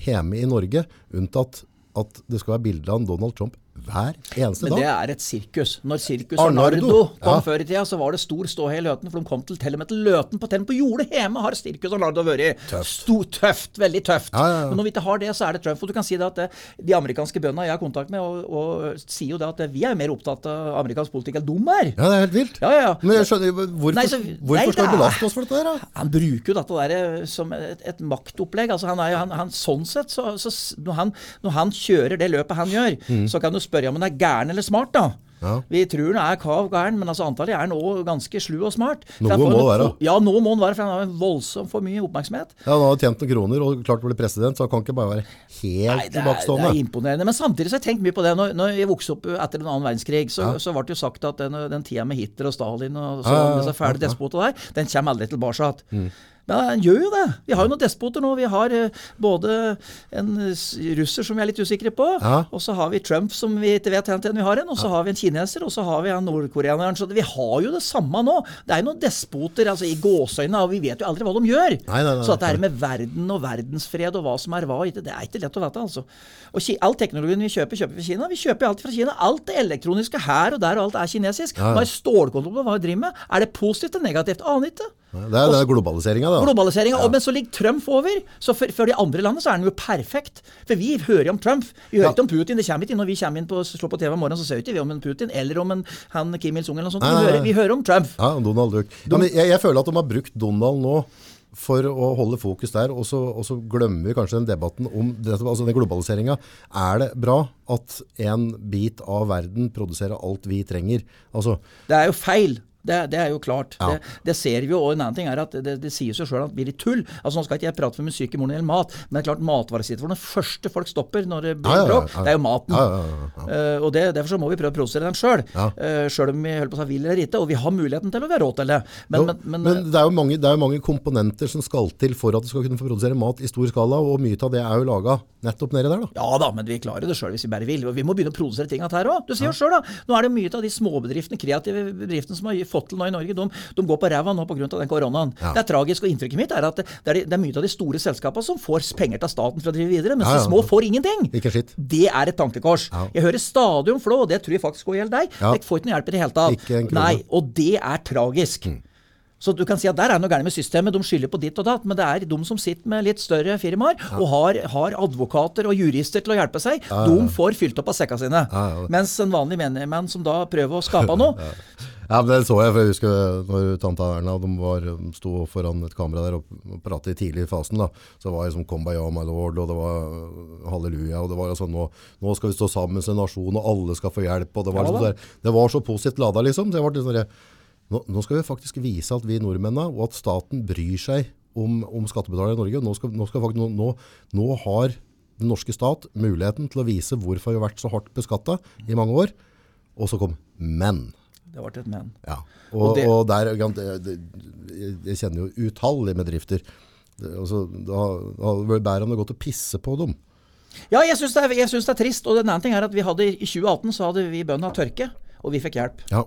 Speaker 2: hjemme i Norge, unntatt at det skal være bilde av Donald Trump hver eneste dag.
Speaker 1: Men det er et sirkus. Når Sirkus
Speaker 2: Arnardo.
Speaker 1: Arnardo kom
Speaker 2: Ja.
Speaker 1: før i tida, så var det stor ståhei i Løten. For de kom til, til og med til Løten på Tenn på jordet hjemme har Sirkus Arnardo vært.
Speaker 2: Tøft.
Speaker 1: Sto, tøft. Veldig tøft.
Speaker 2: Ja, ja.
Speaker 1: Men når vi ikke har det, så er det Trump. Og du kan si det at det, de amerikanske bøndene jeg har kontakt med, og, og sier jo det at vi er mer opptatt av amerikansk politikk enn de er.
Speaker 2: Ja, det er helt vilt.
Speaker 1: Ja, ja, ja.
Speaker 2: Men jeg skjønner, hvorfor,
Speaker 1: Nei, så-
Speaker 2: hvorfor
Speaker 1: nei,
Speaker 2: skal
Speaker 1: du
Speaker 2: belaste oss for dette her, da?
Speaker 1: Han bruker jo dette der som et, et maktopplegg. altså han er jo, han, han, Sånn sett, så, så når, han, når han kjører det løpet han gjør, så kan du spørre om han er gæren eller smart. da.
Speaker 2: Mm. Ja.
Speaker 1: Vi tror han er kav gæren, men altså antallet er òg ganske slu og smart.
Speaker 2: Noe må
Speaker 1: han
Speaker 2: være.
Speaker 1: Ja, nå må han være, for han har en voldsomt for mye oppmerksomhet.
Speaker 2: Ja, Han har tjent noen kroner og klart å bli president, så han kan ikke bare være helt
Speaker 1: Nei, det er,
Speaker 2: tilbakestående.
Speaker 1: er imponerende. Men samtidig så har jeg tenkt mye på det. Når, når jeg vokste opp etter den annen verdenskrig, så,
Speaker 2: Ja.
Speaker 1: så ble det jo sagt at den, den tida med Hitler og Stalin og så,
Speaker 2: Ja, ja,
Speaker 1: disse fæle
Speaker 2: ja.
Speaker 1: der, den kommer aldri tilbake. igjen. Men han gjør jo det. Vi har jo noen despoter nå. Vi har eh, både en russer som vi er litt usikre på,
Speaker 2: Ja.
Speaker 1: og så har vi Trump som vi ikke vet hvem vi har en, og så har vi en kineser, og så har vi en nordkoreaner. Så vi har jo det samme nå. Det er jo noen despoter altså i gåseøynene, og vi vet jo aldri hva de gjør.
Speaker 2: Nei, nei, nei,
Speaker 1: så at det her med verden og verdensfred og hva som er hva, det er ikke lett å vite. altså. Og All teknologien vi kjøper, kjøper vi fra Kina. Vi kjøper jo alt fra Kina. Alt det elektroniske her og der, og alt er kinesisk.
Speaker 2: Ja, ja.
Speaker 1: Man har stålkontroll på hva vi driver med. Er det positivt eller negativt? Aner ikke.
Speaker 2: Det er, det er globaliseringa, da.
Speaker 1: Globaliseringa. Men så ligger Trump over. Så for, for de andre landene så er han jo perfekt. For vi hører jo om Trump. Vi hører
Speaker 2: Ja.
Speaker 1: ikke om Putin. Det kommer ikke inn når vi kommer inn på, slår på TV om morgenen, så ser vi ikke om en Putin eller om en han Kim Il-sung eller noe sånt. Vi hører, vi hører om Trump.
Speaker 2: Ja, Donald Duck. Ja, men jeg, jeg føler at de har brukt Donald nå for å holde fokus der, og så, og så glemmer vi kanskje den debatten om dette, altså den globaliseringa. Er det bra at en bit av verden produserer alt vi trenger? Altså,
Speaker 1: Det er jo feil. Det, det er jo klart.
Speaker 2: Ja.
Speaker 1: Det, det ser vi jo. Og en annen ting er at det, det sier seg sjøl at det blir litt tull. Altså Nå skal ikke jeg prate for mye syk i morgen eller mat, men det er klart matvaresituasjonen den første folk stopper når det blir
Speaker 2: Ja,
Speaker 1: det er jo maten. Eh, og det, Derfor så må vi prøve å produsere den sjøl. Uh, sjøl om vi holder på å si vil eller ikke. Og vi har muligheten til, å være råd til det. Men, men, men,
Speaker 2: men det, er jo mange, det er jo mange komponenter som skal til for at du skal kunne få produsere mat i stor skala, og mye av det er jo laga nettopp nedi der. da.
Speaker 1: Ja da, men vi klarer det sjøl hvis vi bare vil. Og vi må begynne å produsere ting her òg. Du sier jo sjøl, da. Nå er det mye av de småbedriftene, kreative bedriftene som har fått til nå i Norge, de, de går på ræva nå pga. den koronaen.
Speaker 2: Ja.
Speaker 1: Det er tragisk. Og inntrykket mitt er at det er, det er mye av de store selskapene som får penger til staten for å drive videre, mens
Speaker 2: Ja, ja.
Speaker 1: de små får ingenting. Det er et tankekors.
Speaker 2: Ja.
Speaker 1: Jeg hører stadig om Flå, og det tror jeg faktisk også gjelder deg.
Speaker 2: Ja.
Speaker 1: Jeg får ikke noe hjelp i det hele tatt. Nei, og det er tragisk. Så du kan si at Der er noe gærent med systemet. De skylder på ditt og datt, men det er de som sitter med litt større firmaer og har, har advokater og jurister til å hjelpe seg. De får fylt opp av sekka sine.
Speaker 2: Ja, ja.
Speaker 1: Mens en vanlig menigmann som da prøver å skape [laughs] noe
Speaker 2: Ja, men Det så jeg, for jeg husker når tante Erna de var, sto foran et kamera der og pratet i tidlig fasen. da, Så var det liksom 'Kumbaya, my lord', og det var uh, halleluja. og det var altså nå, nå skal vi stå sammen som en nasjon, og alle skal få hjelp. og Det var,
Speaker 1: Ja,
Speaker 2: liksom,
Speaker 1: da.
Speaker 2: der, det var så positivt lada, liksom. så jeg ble sånn nå, nå skal vi faktisk vise at vi nordmennene, og at staten bryr seg om, om skattebetalere i Norge. Nå, skal, nå, skal faktisk, nå, nå har den norske stat muligheten til å vise hvorfor vi har vært så hardt beskatta i mange år. Og så kom 'men'.
Speaker 1: Det ble et men.
Speaker 2: Ja,
Speaker 1: Og
Speaker 2: og,
Speaker 1: det-
Speaker 2: og der, det- det- jeg kjenner jo utallige bedrifter. Det, altså, da hadde det vært bedre om det gått å pisse på dem.
Speaker 1: Ja, jeg syns det, det er trist. Og den ene ting er at vi hadde i 2018 så hadde vi bøndene tørke, og vi fikk hjelp.
Speaker 2: Ja,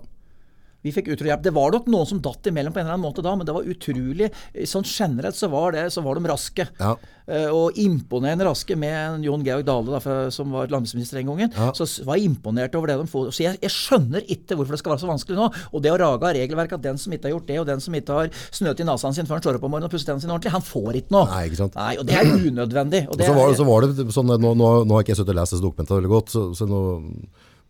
Speaker 1: Vi fikk utrolig hjelp. Det var nok noen som datt imellom på en eller annen måte da, men det var utrolig Sånn generelt så var det, så var de raske.
Speaker 2: Ja.
Speaker 1: Eh, og imponerende raske med Jon Georg Dale, da, som var landbruksminister den gangen.
Speaker 2: Ja.
Speaker 1: Så var jeg imponert over det de får. Så jeg, jeg skjønner ikke hvorfor det skal være så vanskelig nå. Og det å rage av regelverket at den som ikke har gjort det, og den som ikke har snøt i nesen sin før han står opp om morgenen og pusser tennene sine ordentlig, han får ikke noe.
Speaker 2: Nei, ikke sant.
Speaker 1: Nei, og det er unødvendig. Og det
Speaker 2: så, var,
Speaker 1: er-
Speaker 2: så var det sånn, nå, nå, nå har ikke jeg sittet og lest dette dokumentene veldig godt, så, så nå,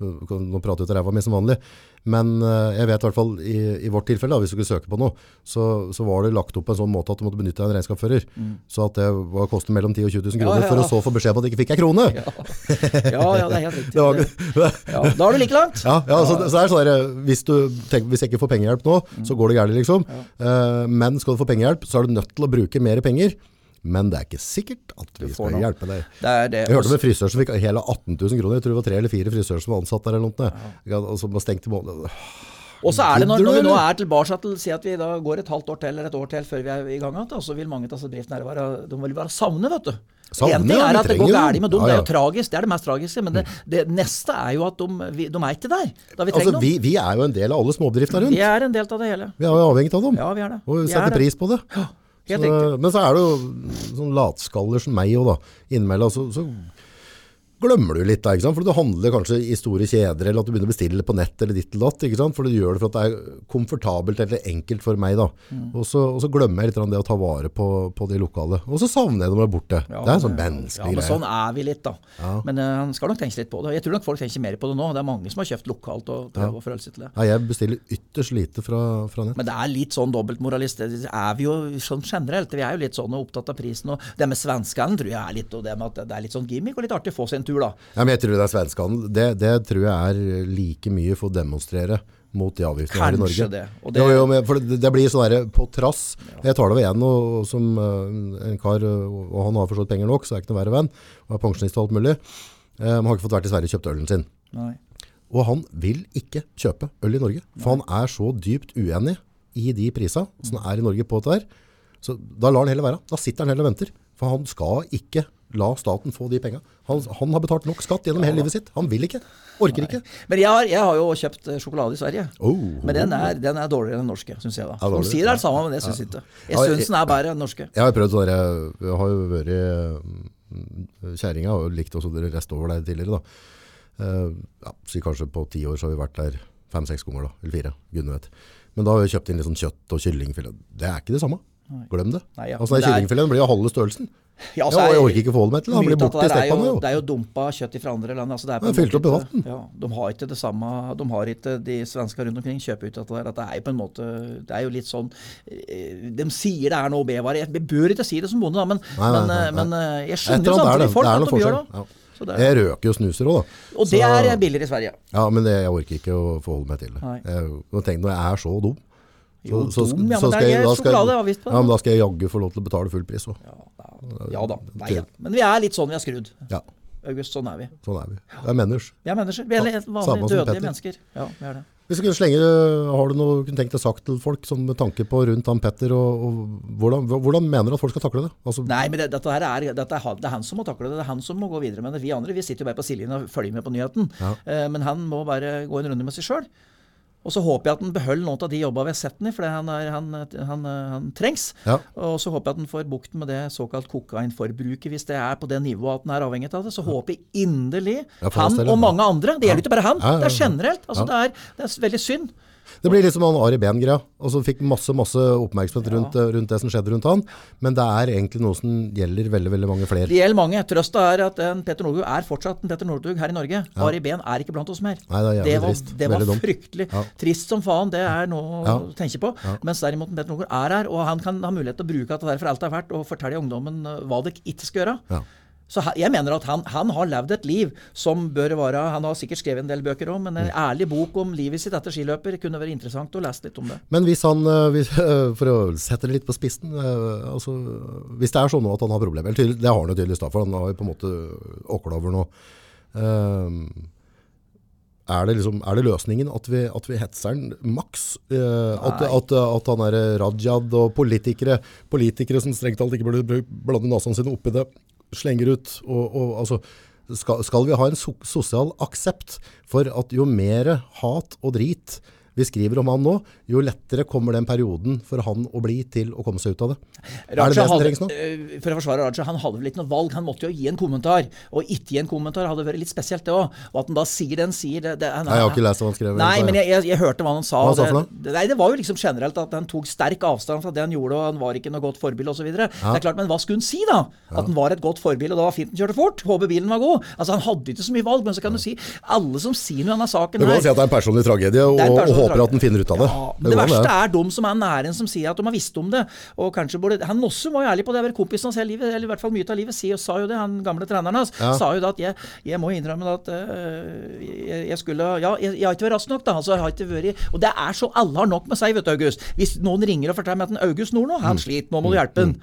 Speaker 2: nå prater ut av ræva mi som vanlig. Men eh, jeg vet i hvert fall i, i vårt tilfelle, da, hvis du skulle søke på noe, så, så var det lagt opp på en sånn måte at du måtte benytte deg av en regnskapsfører. Så at det var kostet mellom 10 og 20 000 kroner,
Speaker 1: ja, ja,
Speaker 2: for å så få beskjed om at du ikke fikk ei krone.
Speaker 1: ja. ja, det er helt riktig. [laughs]
Speaker 2: Var,
Speaker 1: ja, da er du like langt.
Speaker 2: Ja, ja så, så det er sånn der, hvis, du tenk, hvis jeg ikke får pengehjelp nå, så går det gærent liksom. Eh, men skal du få pengehjelp, så er du nødt til å bruke mer penger. Men det er ikke sikkert at vi skal
Speaker 1: noe.
Speaker 2: hjelpe deg.
Speaker 1: Det det.
Speaker 2: Jeg hørte om en frisør som fikk hele 18 000 kroner. Jeg tror det var tre eller fire frisører som var ansatt der eller noe. Ja. Som var stengt i måneden.
Speaker 1: Og så er det når, når vi nå er tilbake til si at vi da går et halvt år til eller et år til før vi er i gang igjen, så vil mange av disse bedriftene her være, de vil være savne, vet du.
Speaker 2: Savne,
Speaker 1: en ting er at det går galt med dem,
Speaker 2: ja,
Speaker 1: det er jo tragisk, det er det mest tragiske. Men det, det neste er jo at de, vi, de er ikke der da vi trenger
Speaker 2: Altså, vi, vi er jo en del av alle småbedriftene
Speaker 1: Vi er en del av det hele.
Speaker 2: Vi er jo avhengig av dem.
Speaker 1: Ja, vi er det.
Speaker 2: Og vi
Speaker 1: Vi er
Speaker 2: setter
Speaker 1: det.
Speaker 2: pris på det.
Speaker 1: Helt
Speaker 2: Så, men så er det jo sånn latskaller som meg òg, da. Innimellom så, så glemmer du litt, da, ikke sant? For du handler kanskje i store kjeder, eller at du begynner å bestille på nett eller ditt eller datt, ikke sant? For du gjør det for at det er komfortabelt eller enkelt for meg, da.
Speaker 1: Mm.
Speaker 2: Og, så, og så glemmer jeg litt det å ta vare på, på de lokale. Og så savner jeg dem der de er borte.
Speaker 1: Ja,
Speaker 2: det er en sånn
Speaker 1: ja, men sånn er vi litt, da. Men eh, han skal nok tenke litt på det. Jeg tror nok folk tenker mer på det nå. Det er mange som har kjøpt lokalt og prøver å forholde seg til det.
Speaker 2: Ja, jeg bestiller ytterst lite fra, fra nett.
Speaker 1: Men det er litt sånn dobbeltmoralist. Det er vi jo sånn generelt. Vi er jo litt sånn opptatt av prisen. Og det med svenskene tror jeg er litt, og det med at det er litt sånn gimmick og litt artig å få seg en tur, da.
Speaker 2: Ja, men jeg tror det er svenskehandel. Det, det tror jeg er like mye for å demonstrere mot de avgiftene her i Norge.
Speaker 1: Kanskje det, og det-
Speaker 2: Jo, jo, for det, det blir sånn der på trass. Jeg tar det over en og, og som uh, en kar, og han har forstått penger nok, så er ikke noe verre venn, og er pensjonist og alt mulig. Eh, Han har ikke fått vært i Sverige og kjøpt ølen sin.
Speaker 1: Nei.
Speaker 2: Og han vil ikke kjøpe øl i Norge, for han er så dypt uenig i de prisene som er i Norge på dette her. Så da lar han heller være. Da sitter han heller og venter. For han skal ikke la staten få de penga. Han, han har betalt nok skatt gjennom hele livet sitt. Han vil ikke. Orker ikke.
Speaker 1: Men jeg har, jeg har jo kjøpt eh, sjokolade i Sverige.
Speaker 2: Oh.
Speaker 1: Men den er, den er dårligere enn den norske, syns jeg. da.
Speaker 2: Ja,
Speaker 1: De sier det er det samme, men det syns ja. ikke. Jeg
Speaker 2: jeg-
Speaker 1: syns den er bedre enn den norske.
Speaker 2: Jeg har jo prøvd sånn jeg har jo vært Kjerringa kjæringa, og likt også dere rest over der tidligere da. Eh, ja, så kanskje på ti år så har vi vært der fem-seks ganger da, eller fire, gudene vet. Men da har vi kjøpt inn litt sånn kjøtt og kyllingfilet. Det er ikke det samme. Glem det.
Speaker 1: Nei, ja.
Speaker 2: Altså,
Speaker 1: Men det
Speaker 2: kyllingfileten blir jo halve størrelsen.
Speaker 1: Ja, altså,
Speaker 2: jeg
Speaker 1: er-
Speaker 2: orker ikke få det med til. Han blir borte i
Speaker 1: det jo-
Speaker 2: steppene jo.
Speaker 1: Det er jo dumpa kjøtt fra andre land. Altså det er på
Speaker 2: Ja, fylt opp i vann.
Speaker 1: Ja, de har ikke det samme De har ikke de svenskene rundt omkring kjøper ut dette der. At det er jo på en måte Det er jo litt sånn eh, De sier det er noe B-vare. Jeg bør ikke si det som bonde, da, men,
Speaker 2: Nei, nei, nei,
Speaker 1: eh,
Speaker 2: nei.
Speaker 1: men eh, jeg skjønner jo samtidig
Speaker 2: det.
Speaker 1: folk
Speaker 2: Det er
Speaker 1: at de gjør det. Det.
Speaker 2: Jeg røker jo snuser òg, da.
Speaker 1: Og det
Speaker 2: Så-
Speaker 1: er billigere i Sverige.
Speaker 2: Ja, men det, jeg orker ikke å forholde meg til det. Jeg, tenk når jeg er så dum.
Speaker 1: Jo, dum, ja, men det er
Speaker 2: jeg- da skal jeg-
Speaker 1: sjokoladeavgift på.
Speaker 2: Ja, men da skal jeg jaggu få lov til å betale full pris òg.
Speaker 1: Ja, da. ja da. Nei, ja. Men vi er litt sånn vi er skrudd.
Speaker 2: Ja,
Speaker 1: August, sånn er vi.
Speaker 2: sånn er vi. Vi er mennesker.
Speaker 1: Vi er mennesker. Vi er helt vanlige,
Speaker 2: som
Speaker 1: dødelige mennesker. Ja, vi er det.
Speaker 2: Hvis du kunne slenge, har du noe kunne tenkt deg sagt til folk sånn med tanke på rundt han Petter, og, og hvordan, hvordan mener du at folk skal takle det? Altså,
Speaker 1: Nei, men det, dette her er, dette er, han- det er han som må takle det. Det er han som må gå videre med det. Vi andre vi sitter jo bare på sidelinjen og følger med på nyheten. Ja. men han må bare gå en runde med seg sjøl. Og så håper jeg at han beholder noen av de jobbene vi har sett han i, for han, er, han, han, han trengs.
Speaker 2: Ja.
Speaker 1: Og så håper jeg at han får bukt med det såkalt kokainforbruket, hvis det er på det nivået at han er avhengig av det. Så håper jeg inderlig han og mange andre. Det gjelder ikke bare han, det er generelt. Altså, det, er, det er veldig synd.
Speaker 2: Det blir litt som han Ari Behn-greia. Altså fikk masse, masse oppmerksomhet rundt, rundt det som skjedde rundt han, men det er egentlig noe som gjelder veldig, veldig mange flere.
Speaker 1: Det gjelder mange. Trøsta er at en Petter Northug er fortsatt en Petter Northug her i Norge. Ari Behn er ikke blant oss mer.
Speaker 2: Nei, det er jævlig
Speaker 1: var, det var fryktelig
Speaker 2: Ja.
Speaker 1: trist som faen. Det er noe
Speaker 2: Ja.
Speaker 1: å tenke på. Mens derimot Petter Northug er her, og han kan ha mulighet til å bruke dette der for alt det er verdt, og fortelle ungdommen eh, hva de ikke skal gjøre. Så jeg mener at han, han har levd et liv som bør være Han har sikkert skrevet en del bøker òg, men en
Speaker 2: Mm.
Speaker 1: ærlig bok om livet sitt etter skiløper kunne vært interessant å lese litt om det.
Speaker 2: Men hvis han, [laughs] eh, for å sette det litt på spissen, eh, altså, hvis det er sånn nå at han har problemer, det har han jo tydeligvis da, for han har jo på en måte åkla over nå, eh, er det, liksom, er det løsningen at vi, at vi hetser den maks? Eh, at, at, at han er Rajad og politikere, politikere som strengt talt ikke burde blande nasene sine oppi det, slenger ut. Og, og, altså, skal, skal vi ha en so sosial aksept for at jo mer hat og drit vi skriver om han nå, jo lettere kommer den perioden for han å bli til å komme seg ut av det. er det
Speaker 1: Raja
Speaker 2: det som trengs nå?
Speaker 1: for å forsvare Raja, han hadde vel ikke noe valg. Han måtte jo gi en kommentar. Og ikke gi en kommentar hadde vært litt spesielt, det òg. Og at han da sier den sier det, det, han,
Speaker 2: Nei, jeg har ikke lest hva han skrev.
Speaker 1: Nei, men jeg, jeg, jeg hørte hva han sa.
Speaker 2: Hva sa for
Speaker 1: det, det, nei, det var jo liksom generelt at han tok sterk avstand fra det han gjorde, og han var ikke noe godt forbilde osv. Det er klart, Men hva skulle han si, da? At han var et godt forbilde, og det var fint han kjørte fort? Håper bilen var god. Altså, Han hadde ikke så mye valg, men så kan du si alle som sier noe om denne saken
Speaker 2: Du kan
Speaker 1: her
Speaker 2: si at det er en personlig tragedie, og,
Speaker 1: er
Speaker 2: håper at han finner ut av det.
Speaker 1: Ja,
Speaker 2: Det
Speaker 1: det, verste
Speaker 2: det.
Speaker 1: er de som er nære en som sier at de har visst om det. Og kanskje både, Han også var jo ærlig på det. Kompisen hans hele livet, eller i hvert fall mye av livet, sier, sa jo det. Han gamle treneren hans
Speaker 2: Ja.
Speaker 1: sa jo det at jeg, jeg må innrømme at øh, jeg, jeg skulle Ja, jeg, jeg har ikke vært rask nok, da. Altså, jeg har ikke vært, og det er så alle har nok med seg, vet du, August. Hvis noen ringer og forteller meg at en August Nord nå,
Speaker 2: Mm.
Speaker 1: han sliter, nå må du hjelpe han.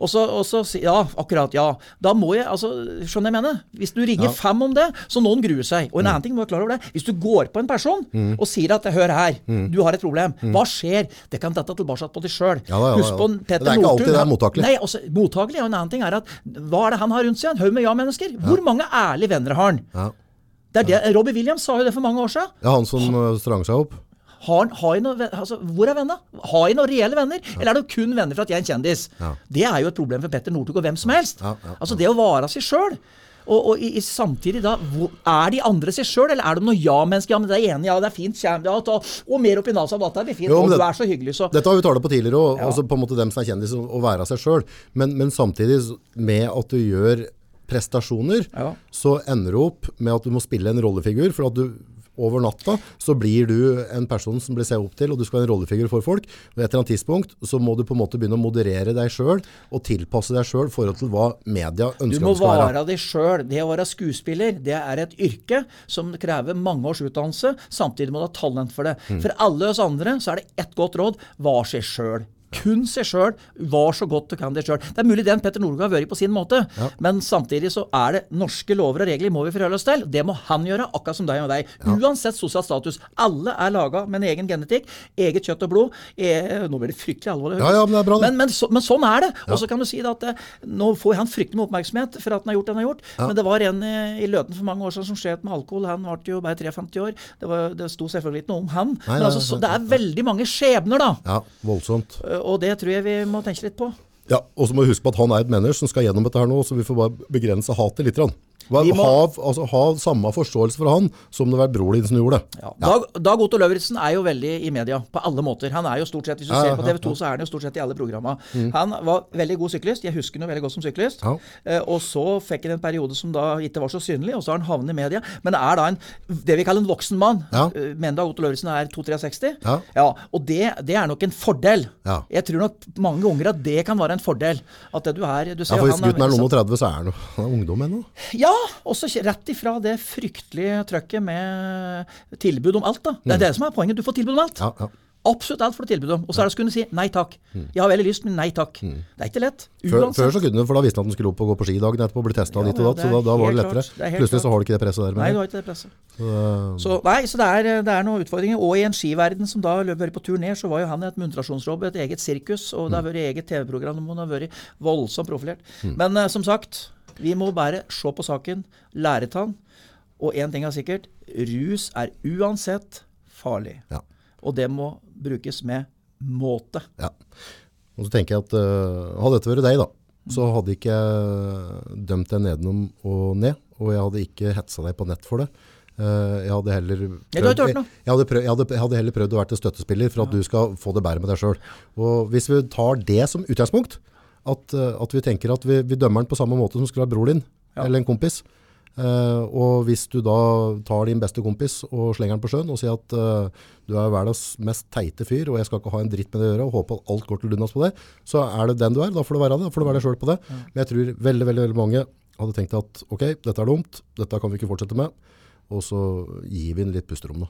Speaker 1: Og så, og så si- Ja, akkurat. Ja. Da må jeg altså, Skjønner jeg mener? Hvis du ringer fem om det, så noen gruer seg.
Speaker 2: Mm.
Speaker 1: Og en annen ting må være klar over det. Hvis du går på en person og sier at 'hør her,
Speaker 2: Mm.
Speaker 1: du har et problem', hva skjer? Det kan dette tilbake på deg sjøl.
Speaker 2: Ja ja
Speaker 1: Husk
Speaker 2: ja.
Speaker 1: på Petter
Speaker 2: det er ikke alltid det er mottakelig.
Speaker 1: Nei, også, mottakelig. Og en annen ting er at hva er det han har rundt seg? En haug med ja-mennesker. Hvor mange ærlige venner har han?
Speaker 2: Ja.
Speaker 1: Det er det, Robbie Williams sa jo det for mange år siden.
Speaker 2: Ja, han som uh, strang seg opp.
Speaker 1: Har, har jeg noe, altså, hvor er vennene? Har jeg noen reelle venner? Eller er det kun venner for at jeg er en kjendis?
Speaker 2: Ja.
Speaker 1: Det er jo et problem for Petter Northug og hvem som helst.
Speaker 2: Ja, ja,
Speaker 1: Altså Det å være seg sjøl. Og, og i, i samtidig da, hvor, Er de andre seg sjøl, eller er de noe ja-mennesker? Ja, men det er enig, ja, det er fint, kjem, ja, ta, og mer oppi nesa, dette blir fint,
Speaker 2: Jo, og
Speaker 1: og du er så hyggelig, så
Speaker 2: Dette har vi talt på tidligere, og altså på en måte dem som er kjendis, å å være seg sjøl. Men, men samtidig, med at du gjør prestasjoner,
Speaker 1: Ja.
Speaker 2: så ender du opp med at du må spille en rollefigur. For at du over natta så blir du en person som blir sett opp til, og du skal være en rollefigur for folk. Og eller annet tidspunkt så må du på en måte begynne å moderere deg sjøl, og tilpasse deg sjøl i forhold til hva media ønsker
Speaker 1: må
Speaker 2: du skal være.
Speaker 1: være deg sjøl. Det å være skuespiller det er et yrke som krever mange års utdannelse. Samtidig må du ha talent for det.
Speaker 2: Mm.
Speaker 1: For alle oss andre så er det ett godt råd. Var seg sjøl. Kun seg sjøl. Var så godt du kan deg sjøl. Det er mulig den Petter Nordgaard har vært på sin måte, men samtidig så er det norske lover og regler må vi forholde oss til. Det må han gjøre, akkurat som deg og deg. Uansett sosial status. Alle er laga med en egen genetikk, eget kjøtt og blod. Eh, nå blir det fryktelig alvorlig.
Speaker 2: Ja, ja, men det er bra.
Speaker 1: Men, men, så, men sånn er det. Og så kan du si at eh, nå får han fryktelig med oppmerksomhet for at han har gjort det han har gjort. Men det var en eh, i Løten for mange år siden som skjedde med alkohol. Han ble jo bare 53 år. Det, var, det sto selvfølgelig ikke noe om han.
Speaker 2: Nei,
Speaker 1: men altså, så, det er veldig mange skjebner, da.
Speaker 2: Ja, voldsomt.
Speaker 1: Og det tror jeg vi må tenke litt på.
Speaker 2: Ja, og så må vi huske på at han er et menneske som skal gjennom dette her nå, så vi får bare begrense hatet litt. grann. Hva-
Speaker 1: må-
Speaker 2: ha, altså, ha samme forståelse for han som det var bror din som gjorde det.
Speaker 1: Ja. Dag, Dag Otto Løvritsen er jo veldig i media på alle måter. Han er jo stort sett, Hvis du
Speaker 2: Ja,
Speaker 1: ser på TV 2, så er han jo stort sett i alle programma. Han var veldig god syklist. Jeg husker ham veldig godt som syklist. Eh, og så fikk han en periode som da ikke var så synlig, og så har han havnet i media. Men er da en, det vi kaller en voksen mann.
Speaker 2: Ja.
Speaker 1: Eh, Men Dag Otto Løvritsen er 263.
Speaker 2: Ja.
Speaker 1: og det, det er nok en fordel.
Speaker 2: Ja.
Speaker 1: Jeg tror nok mange ganger at det kan være en fordel. At det du er du ser
Speaker 2: Ja, for Hvis
Speaker 1: han
Speaker 2: gutten er noen og 30, så er han ungdom ennå.
Speaker 1: ja, og så rett ifra det fryktelige trøkket med tilbud om alt. da. Det er det som er poenget. Du får tilbud om alt.
Speaker 2: Mm. Ja, ja.
Speaker 1: Absolutt alt får du tilbud om. Og så er det å kunne si nei takk. Jeg har veldig lyst, men nei takk. Det er ikke lett.
Speaker 2: Mm. Før, før så kunne du, for da visste han at han skulle opp og gå på ski dagen etterpå og bli testa
Speaker 1: Ja,
Speaker 2: dit og datt, så da, da var det lettere.
Speaker 1: Det
Speaker 2: Plutselig så har du ikke det presset der.
Speaker 1: Nei, du har ikke det presset.
Speaker 2: Så,
Speaker 1: Så, nei, så det er, det er noen utfordringer. Og i en skiverden som da løp på tur ned, så var jo han et muntrasjonsjobb, et eget sirkus, og det har vært eget TV-program, og han har vært voldsomt profilert. Men uh, som sagt, vi må bare se på saken, lære av den. Og én ting er sikkert, rus er uansett farlig.
Speaker 2: ja.
Speaker 1: Og det må brukes med måte.
Speaker 2: Ja. Og så tenker jeg at uh, hadde dette vært deg da, så hadde ikke jeg dømt deg nedenom og ned, og jeg hadde ikke hetsa deg på nett for det. Eh, jeg hadde
Speaker 1: Ja,
Speaker 2: jeg, jeg, hadde prøvd, hadde, jeg hadde heller prøvd å være til støttespiller for at du skal få det bedre med deg. Og hvis vi tar det som utgangspunkt, at, øh, at vi tenker at vi, vi dømmer den på samme måte som skulle være bror din,
Speaker 1: Ja.
Speaker 2: eller en kompis, Uh, og hvis du da tar din beste kompis og slenger den på sjøen og sier at uh, du er verdens mest teite fyr, og jeg skal ikke ha en dritt med det å gjøre, og håper at alt går til dundas på det, så er det den du er. Da får du være det. Da får du være deg sjøl på det. Men jeg tror veldig, veldig, veldig mange hadde tenkt at ok, dette er dumt, dette kan vi ikke fortsette med. Og så gir vi ham litt pusterom nå.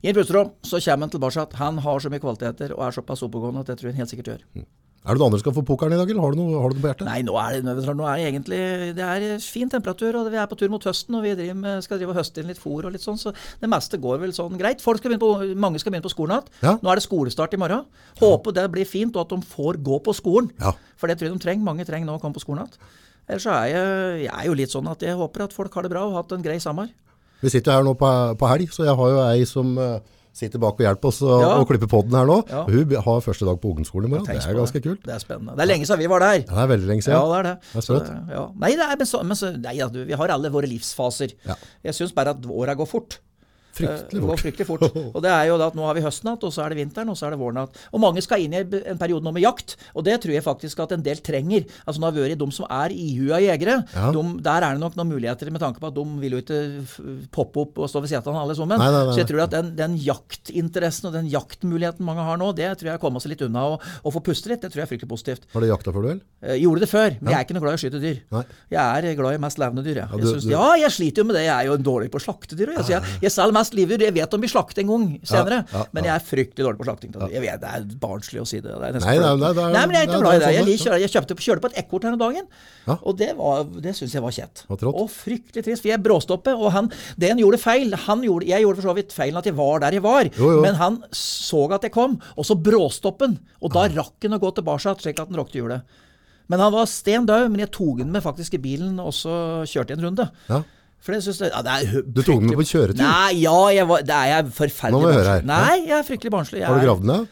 Speaker 1: I en pusterom så kommer han tilbake han har så mye kvaliteter og er såpass oppegående at det tror jeg han helt sikkert gjør.
Speaker 2: Er det noe andre som skal få pokeren i dag, eller har du noe, har du noe på hjertet?
Speaker 1: Nei, nå er det, nå er det egentlig det er fin temperatur, og vi er på tur mot høsten, og vi driver med, skal drive og høste inn litt fôr og litt sånn, så det meste går vel sånn greit. Folk skal på, mange skal begynne på skolen igjen.
Speaker 2: Ja.
Speaker 1: Nå er det skolestart i morgen. Håper det blir fint, og at de får gå på skolen.
Speaker 2: Ja.
Speaker 1: For det tror jeg de trenger. Mange trenger nå å komme på skolen igjen. Ellers så er jeg, jeg er jo litt sånn at jeg håper at folk har det bra og har hatt en grei sommer.
Speaker 2: Vi sitter her nå på, på helg, så jeg har jo ei som, eh, sitter bak og hjelper oss og
Speaker 1: Ja.
Speaker 2: å klippe poden her nå.
Speaker 1: Ja.
Speaker 2: Hun har første dag på ungdomsskolen i morgen. Det er
Speaker 1: ganske
Speaker 2: ganske kult.
Speaker 1: Det er spennende. Det er lenge siden vi var der.
Speaker 2: Det er veldig lenge
Speaker 1: Ja,
Speaker 2: siden.
Speaker 1: det er det.
Speaker 2: Det er sprøtt.
Speaker 1: det- ja. Nei, det er, men så, men så, nei ja, du, vi har alle våre livsfaser.
Speaker 2: Ja.
Speaker 1: Jeg syns bare at åra går fort.
Speaker 2: Fryktelig
Speaker 1: Det går
Speaker 2: fort.
Speaker 1: fryktelig fort. [laughs] Og det er jo da at nå har vi høsten igjen, og så er det vinteren, og så er det våren igjen. Og mange skal inn i en periode nå med jakt, og det tror jeg faktisk at en del trenger. Altså nå har vi vært de som er ihua jegere,
Speaker 2: Ja.
Speaker 1: de, der er det nok noen muligheter med tanke på at de vil jo ikke poppe opp og stå ved siden av alle sammen.
Speaker 2: Nei, nei, nei.
Speaker 1: Så jeg tror at den, den jaktinteressen og den jaktmuligheten mange har nå, det tror jeg kommer seg litt unna. Og, og få puste litt, det tror jeg er fryktelig positivt.
Speaker 2: Har du jakta før, du, eller?
Speaker 1: Jeg gjorde det før, men jeg er ikke noe glad i å skyte dyr. Jeg er glad i mest levende dyr. Jeg.
Speaker 2: Ja,
Speaker 1: Jeg synes,
Speaker 2: du-
Speaker 1: ja, jeg sliter jo med det. Jeg er jo dårlig på slaktedyr. også. Altså, jeg, jeg selger mest livdyr. Jeg vet om vi slakter en gang senere,
Speaker 2: Ja, ja,
Speaker 1: men jeg er fryktelig dårlig på slakting. Jeg vet, Det er barnslig å si det. det
Speaker 2: Nei, nei, nei,
Speaker 1: nei, men jeg er ikke glad i
Speaker 2: det
Speaker 1: Jeg, kjører, jeg kjøpte, kjørte på et ekorn her om dagen,
Speaker 2: Ja.
Speaker 1: og det, var, det syns jeg var kjett. Og fryktelig trist. For jeg bråstoppet, og han, det han gjorde feil han gjorde, Jeg gjorde for så vidt feilen at jeg var der jeg var,
Speaker 2: Jo, jo.
Speaker 1: men han så at jeg kom, og så bråstoppen. Og da rakk han å gå tilbake, slik at han råkte hjulet. Men han var sten død, men jeg tok han med faktisk i bilen, og så kjørte jeg en runde.
Speaker 2: Ja.
Speaker 1: Synes ja, det
Speaker 2: Du tok den med på kjøretur?
Speaker 1: Nei, ja, var, det er jeg forferdelig
Speaker 2: Nå må vi høre her.
Speaker 1: Nei, jeg er fryktelig barnslig.
Speaker 2: Har du gravd den ned?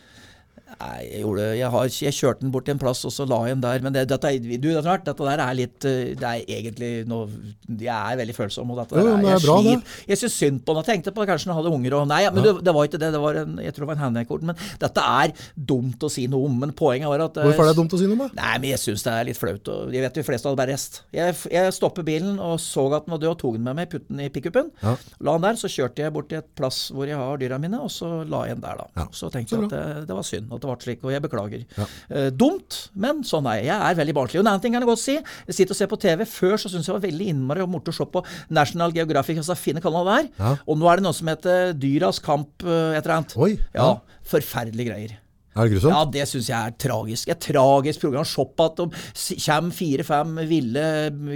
Speaker 1: Nei, jeg, gjorde, jeg, har, jeg kjørte den bort til en plass, og så la jeg den der. Men det, dette, er- du, dette, er- dette der er litt eh, Det er egentlig noe Jeg er veldig følsom. Og dette
Speaker 2: Jo,
Speaker 1: der,
Speaker 2: det
Speaker 1: jeg
Speaker 2: er bra,
Speaker 1: sliter. Jeg syns synd på den. Jeg tenkte på kanskje den hadde unger og Nei, ja, men det, det var ikke det. det var en, jeg tror det var en handikort. Men dette er dumt å si noe om. Men poenget var at eh,
Speaker 2: Hvorfor er det dumt å si noe om det?
Speaker 1: Nei, men jeg syns det er litt flaut. Og jeg vet de fleste hadde bare rest. Jeg, jeg stopper bilen og så at den var død, og tok den med meg, putte den i pickupen.
Speaker 2: Ja.
Speaker 1: La den der, så kjørte jeg bort til et plass hvor jeg har dyra mine, og så la jeg den der, da.
Speaker 2: Ja,
Speaker 1: Så tenkte
Speaker 2: så
Speaker 1: jeg at det, det var synd at det ble slik, og jeg beklager. Eh, dumt, men sånn er jeg. Jeg er veldig barnslig. Og en annen ting kan jeg godt si. Jeg sitter og ser på TV. Før så syntes jeg det var veldig innmari morsomt å se på National Geographic, altså fine kanaler der.
Speaker 2: Ja.
Speaker 1: Og nå er det noe som heter Dyras kamp, eh, et eller annet.
Speaker 2: Oi,
Speaker 1: Ja,
Speaker 2: ja.
Speaker 1: Forferdelige greier.
Speaker 2: Er det grusomt?
Speaker 1: Ja, det syns jeg er tragisk. Et tragisk program. Se på at de kommer fire-fem ville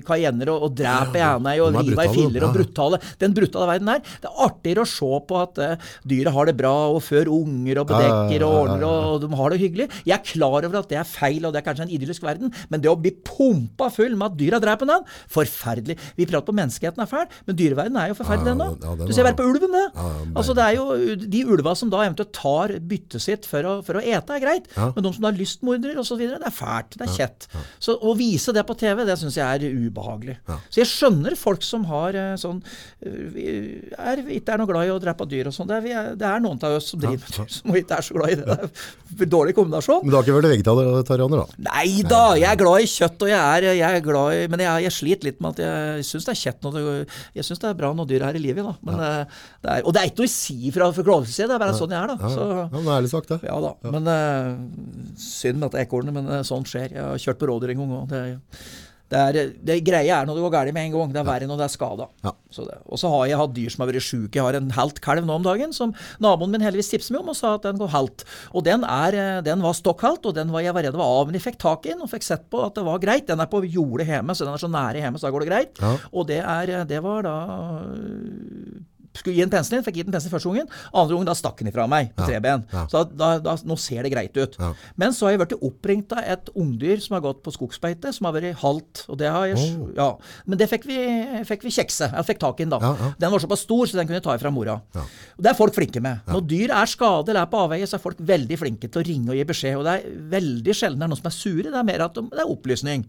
Speaker 1: cayennere og, og dreper
Speaker 2: Ja,
Speaker 1: ene og
Speaker 2: er
Speaker 1: river i filler og brutale. Den brutale verden der. Det er artigere å se på at uh, dyret har det bra og før unger og bedekker og ordner og, og de har det hyggelig. Jeg er klar over at det er feil og det er kanskje en idyllisk verden, men det å bli pumpa full med at dyra dreper den, forferdelig. Vi prater på menneskeheten er fæl, men dyreverdenen er jo forferdelig ennå. du ser
Speaker 2: er-
Speaker 1: bare på ulven, det. Altså, det er jo de ulva som da eventuelt tar byttet sitt for å, for å ete, er greit.
Speaker 2: Ja.
Speaker 1: Men de som da er lystmordere osv., det er fælt. Det er kjett. Så å vise det på TV, det syns jeg er ubehagelig. Så jeg skjønner folk som har eh, sånn eh, er, Ikke er noe glad i å drepe dyr og sånn. Det, er- det er noen av oss som driver med [laughs] dyr som ikke er så glad i det. Det er dårlig kombinasjon.
Speaker 2: Men du har ikke vært vegetarianer, da?
Speaker 1: Nei da, jeg er glad i kjøtt, og jeg er, jeg er glad i Men jeg, jeg sliter litt med at jeg syns det er kjett når det, Jeg syns det er bra når dyr er i live, da. Men, eh, det er, og det er ikke noe å si fra forklovelse, det er bare sånn jeg er, da.
Speaker 2: Ja,
Speaker 1: Så,
Speaker 2: ja, men ærlig sagt, det.
Speaker 1: ja da. Men eh, synd med dette ekornet, men sånt skjer. Jeg har kjørt på rådyr en gang òg. Det, det, er- det greia er når det går galt med en gang. Det er verre når det er skada.
Speaker 2: Ja.
Speaker 1: Og så har jeg hatt dyr som har vært sjuke. Jeg har en helt kalv nå om dagen som naboen min heldigvis tipset meg om og sa at den går halvt. Og den, er, eh, den var stokkhalt, og den var jeg var redd var av, men jeg fikk tak i den og fikk sett på at det var greit. Den er på jordet hjemme, så den er så nære hjemme, så da går det greit.
Speaker 2: Ja.
Speaker 1: Og det, er, eh, det var da skulle gi en inn, fikk gitt en pensel første gangen. Andre gangen da stakk den ifra meg på
Speaker 2: Ja,
Speaker 1: tre ben.
Speaker 2: ja.
Speaker 1: Så da, da, nå ser det greit ut.
Speaker 2: Ja.
Speaker 1: Men så har jeg blitt oppringt av et ungdyr som har gått på skogsbeite, som har vært halvt. Og det har jeg,
Speaker 2: Oh.
Speaker 1: ja. Men det fikk vi, fikk vi kjekse. Jeg fikk tak i den da. Den var såpass stor, så den kunne jeg ta ifra mora. Og Det er folk flinke med. Når dyr er skadet eller er på avveie, så er folk veldig flinke til å ringe og gi beskjed. Og det er veldig sjelden det er noen som er sure. Det er mer at de, det er opplysning.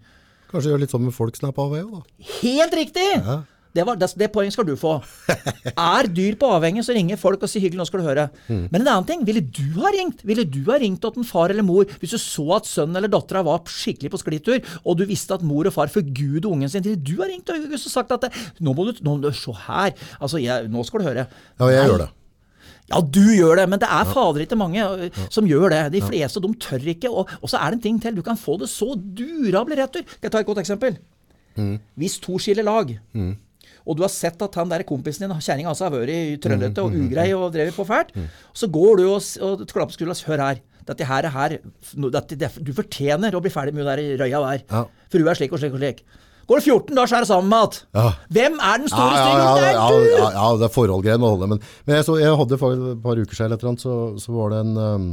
Speaker 2: Kanskje gjøre litt sånn med folk som er på avveie, da.
Speaker 1: Helt riktig!
Speaker 2: Ja.
Speaker 1: Det, var, det, det poenget skal du få. Er dyr på avhengig, så ringer folk og sier 'hyggelig, nå skal du høre'.
Speaker 2: Mm.
Speaker 1: Men en annen ting, ville du ha ringt Ville du ha ringt til en far eller mor hvis du så at sønnen eller dattera var skikkelig på sklitur, og du visste at mor og far forguder ungen sin? Ville du ha ringt og sagt at 'nå må du, nå, se her', altså jeg, nå skal du høre.
Speaker 2: Ja, jeg
Speaker 1: Nei.
Speaker 2: gjør det.
Speaker 1: Ja, du gjør det, men det er fader ikke mange ja. som gjør det. De fleste de tør ikke. Og, og så er det en ting til. Du kan få det så durable retur. Skal jeg ta et godt eksempel? Hvis to skiller lag, og du har sett at han der kompisen din, kjerringa altså, har vært trøllete og ugrei og drevet på fælt, så går du og, og klapper på skuldra 'hør her'. Dette her er her. Dette, du fortjener å bli ferdig med hun der røya der.
Speaker 2: Ja.
Speaker 1: For hun er slik og slik og slik. Går det 14 dager, så er det sammen med igjen.
Speaker 2: Ja.
Speaker 1: Hvem er den store
Speaker 2: ja,
Speaker 1: ja,
Speaker 2: ja,
Speaker 1: Det er
Speaker 2: ja,
Speaker 1: du!
Speaker 2: ja, ja, det er forholdgreier med å holde. Men, men jeg, så, jeg hadde for et par uker siden, så, så var det en, um,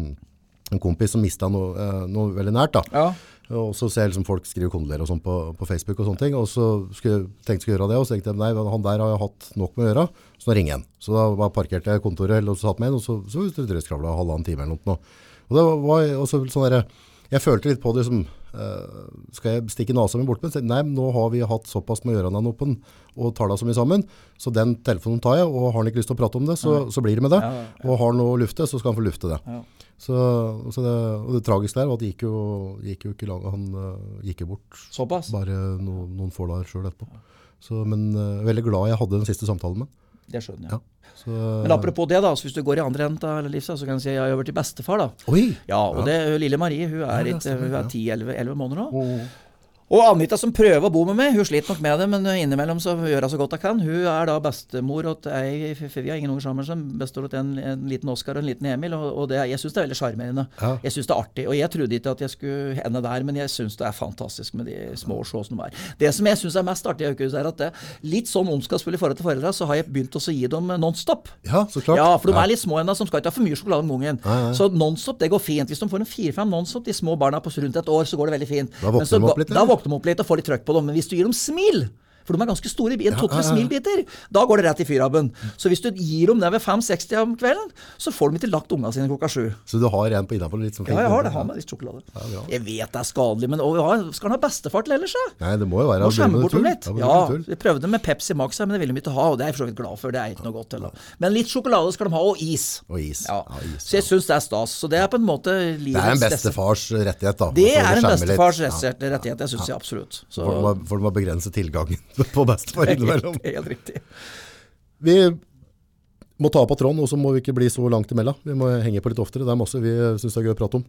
Speaker 2: en kompis som mista noe, eh, noe veldig nært. Da.
Speaker 1: Ja.
Speaker 2: Og så ser jeg liksom folk skrive kondolerer og sånn på, på Facebook og sånne ting. Og så skulle, tenkte jeg skulle gjøre det, og så tenkte jeg nei, han der har jeg hatt nok med å gjøre, så nå ringer jeg han. Så da bare parkerte jeg kontoret, eller satt med inn, og så, så drøskravla halvannen time eller noe. Og det var også sånn der, jeg følte litt på det som, Uh, skal jeg stikke nesa mi bort med? Nei, nå har vi hatt såpass med å ørene oppen og tala så mye sammen, så den telefonen tar jeg, og har han ikke lyst til å prate om det, så, så blir det med det.
Speaker 1: Ja, ja, ja.
Speaker 2: Og har han noe å lufte, så skal han få lufte det.
Speaker 1: Ja.
Speaker 2: Så, så det, og det tragiske der var at det gikk jo, gikk jo ikke lang, han uh, gikk jo bort
Speaker 1: Såpass?
Speaker 2: bare no, noen få dager selv etterpå. Så, men uh, veldig glad jeg hadde den siste samtalen med.
Speaker 1: Det skjønner jeg.
Speaker 2: Ja. Så,
Speaker 1: Men apropos det, da, så hvis du går i andre enden av livet, så kan jeg si at jeg har vært til bestefar. da.
Speaker 2: Oi!
Speaker 1: Ja, og det lille Marie hun er,
Speaker 2: Ja, ja, ja.
Speaker 1: er 10-11 måneder nå. Og Anita som prøver å bo med meg, hun sliter nok med det, men innimellom så gjør hun så godt hun kan. Hun er da bestemor til ei, for vi har ingen unger sammen, som består av en, en liten Oskar og en liten Emil, og, og det, jeg syns det er veldig sjarmerende.
Speaker 2: Ja.
Speaker 1: Jeg syns det er artig. Og jeg trodde ikke at jeg skulle ende der, men jeg syns det er fantastisk med de små og som de er. Det som jeg syns er mest artig, er at det, litt sånn ondskapsfull i forhold til foreldra, så har jeg begynt å gi dem Nonstop.
Speaker 2: Ja, så klart.
Speaker 1: Ja, for de er litt små ennå, som skal ikke ha for mye sjokolade om gangen.
Speaker 2: Nei, nei.
Speaker 1: Så Nonstop det går fint. Hvis de får en fire-fem Nonstop, de små barna på rundt et år, så går det veldig fint.
Speaker 2: Da våkner de opp litt,
Speaker 1: Da dem opp litt og få litt trøkk på dem. Men hvis du gir dem smil for de er ganske store, en to-tre smilbiter. Da går det rett i fyrabben. Så hvis du gir dem det ved 5-60 om kvelden, så får de ikke lagt ungene sine klokka sju.
Speaker 2: Så du har en på innafor? som
Speaker 1: Ja, jeg har det. Har med litt sjokolade.
Speaker 2: Ja,
Speaker 1: Jeg vet det er skadelig, men og, skal han ha bestefar til ellers, da?
Speaker 2: Nei, det må jo være
Speaker 1: Må skjemme bort dem litt.
Speaker 2: Ja,
Speaker 1: vi prøvde med Pepsi Max, her, men det ville de ikke ha, og det er jeg for så vidt glad for. Det er ikke noe godt. Eller. Men litt sjokolade skal de ha, og is.
Speaker 2: Og is.
Speaker 1: Ja.
Speaker 2: Is,
Speaker 1: Så jeg syns det er stas. Så det er på en måte
Speaker 2: Det er en bestefars rettighet, da.
Speaker 1: Det er en bestefars rettighet, jeg syns jeg absolutt. Så
Speaker 2: For de har For de må begrense tilgangen [laughs] på bestefar innimellom.
Speaker 1: helt, helt riktig.
Speaker 2: Vi må ta på tråden, og så må vi ikke bli så langt imellom. Vi må henge på litt oftere. Det er masse vi syns er gøy å prate om.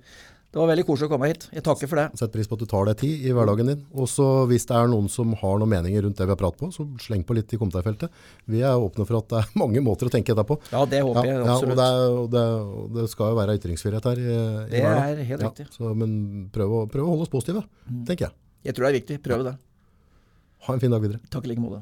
Speaker 1: Det var veldig koselig å komme hit. Jeg takker for det.
Speaker 2: Sett pris på at du tar deg tid i hverdagen din. Og så hvis det er noen som har noen meninger rundt det vi har pratet på, så sleng på litt i kommentarfeltet. Vi er åpne for at det er [laughs] mange måter å tenke dette på.
Speaker 1: Ja, det håper jeg
Speaker 2: Ja, og, det er, og, det, det skal jo være ytringsfrihet her i, i
Speaker 1: Det er helt riktig.
Speaker 2: Så, men prøv å, prøv å holde oss positive, tenker jeg.
Speaker 1: Jeg tror det er viktig. Prøv det.
Speaker 2: Ha en fin dag videre.
Speaker 1: Takk i like måte.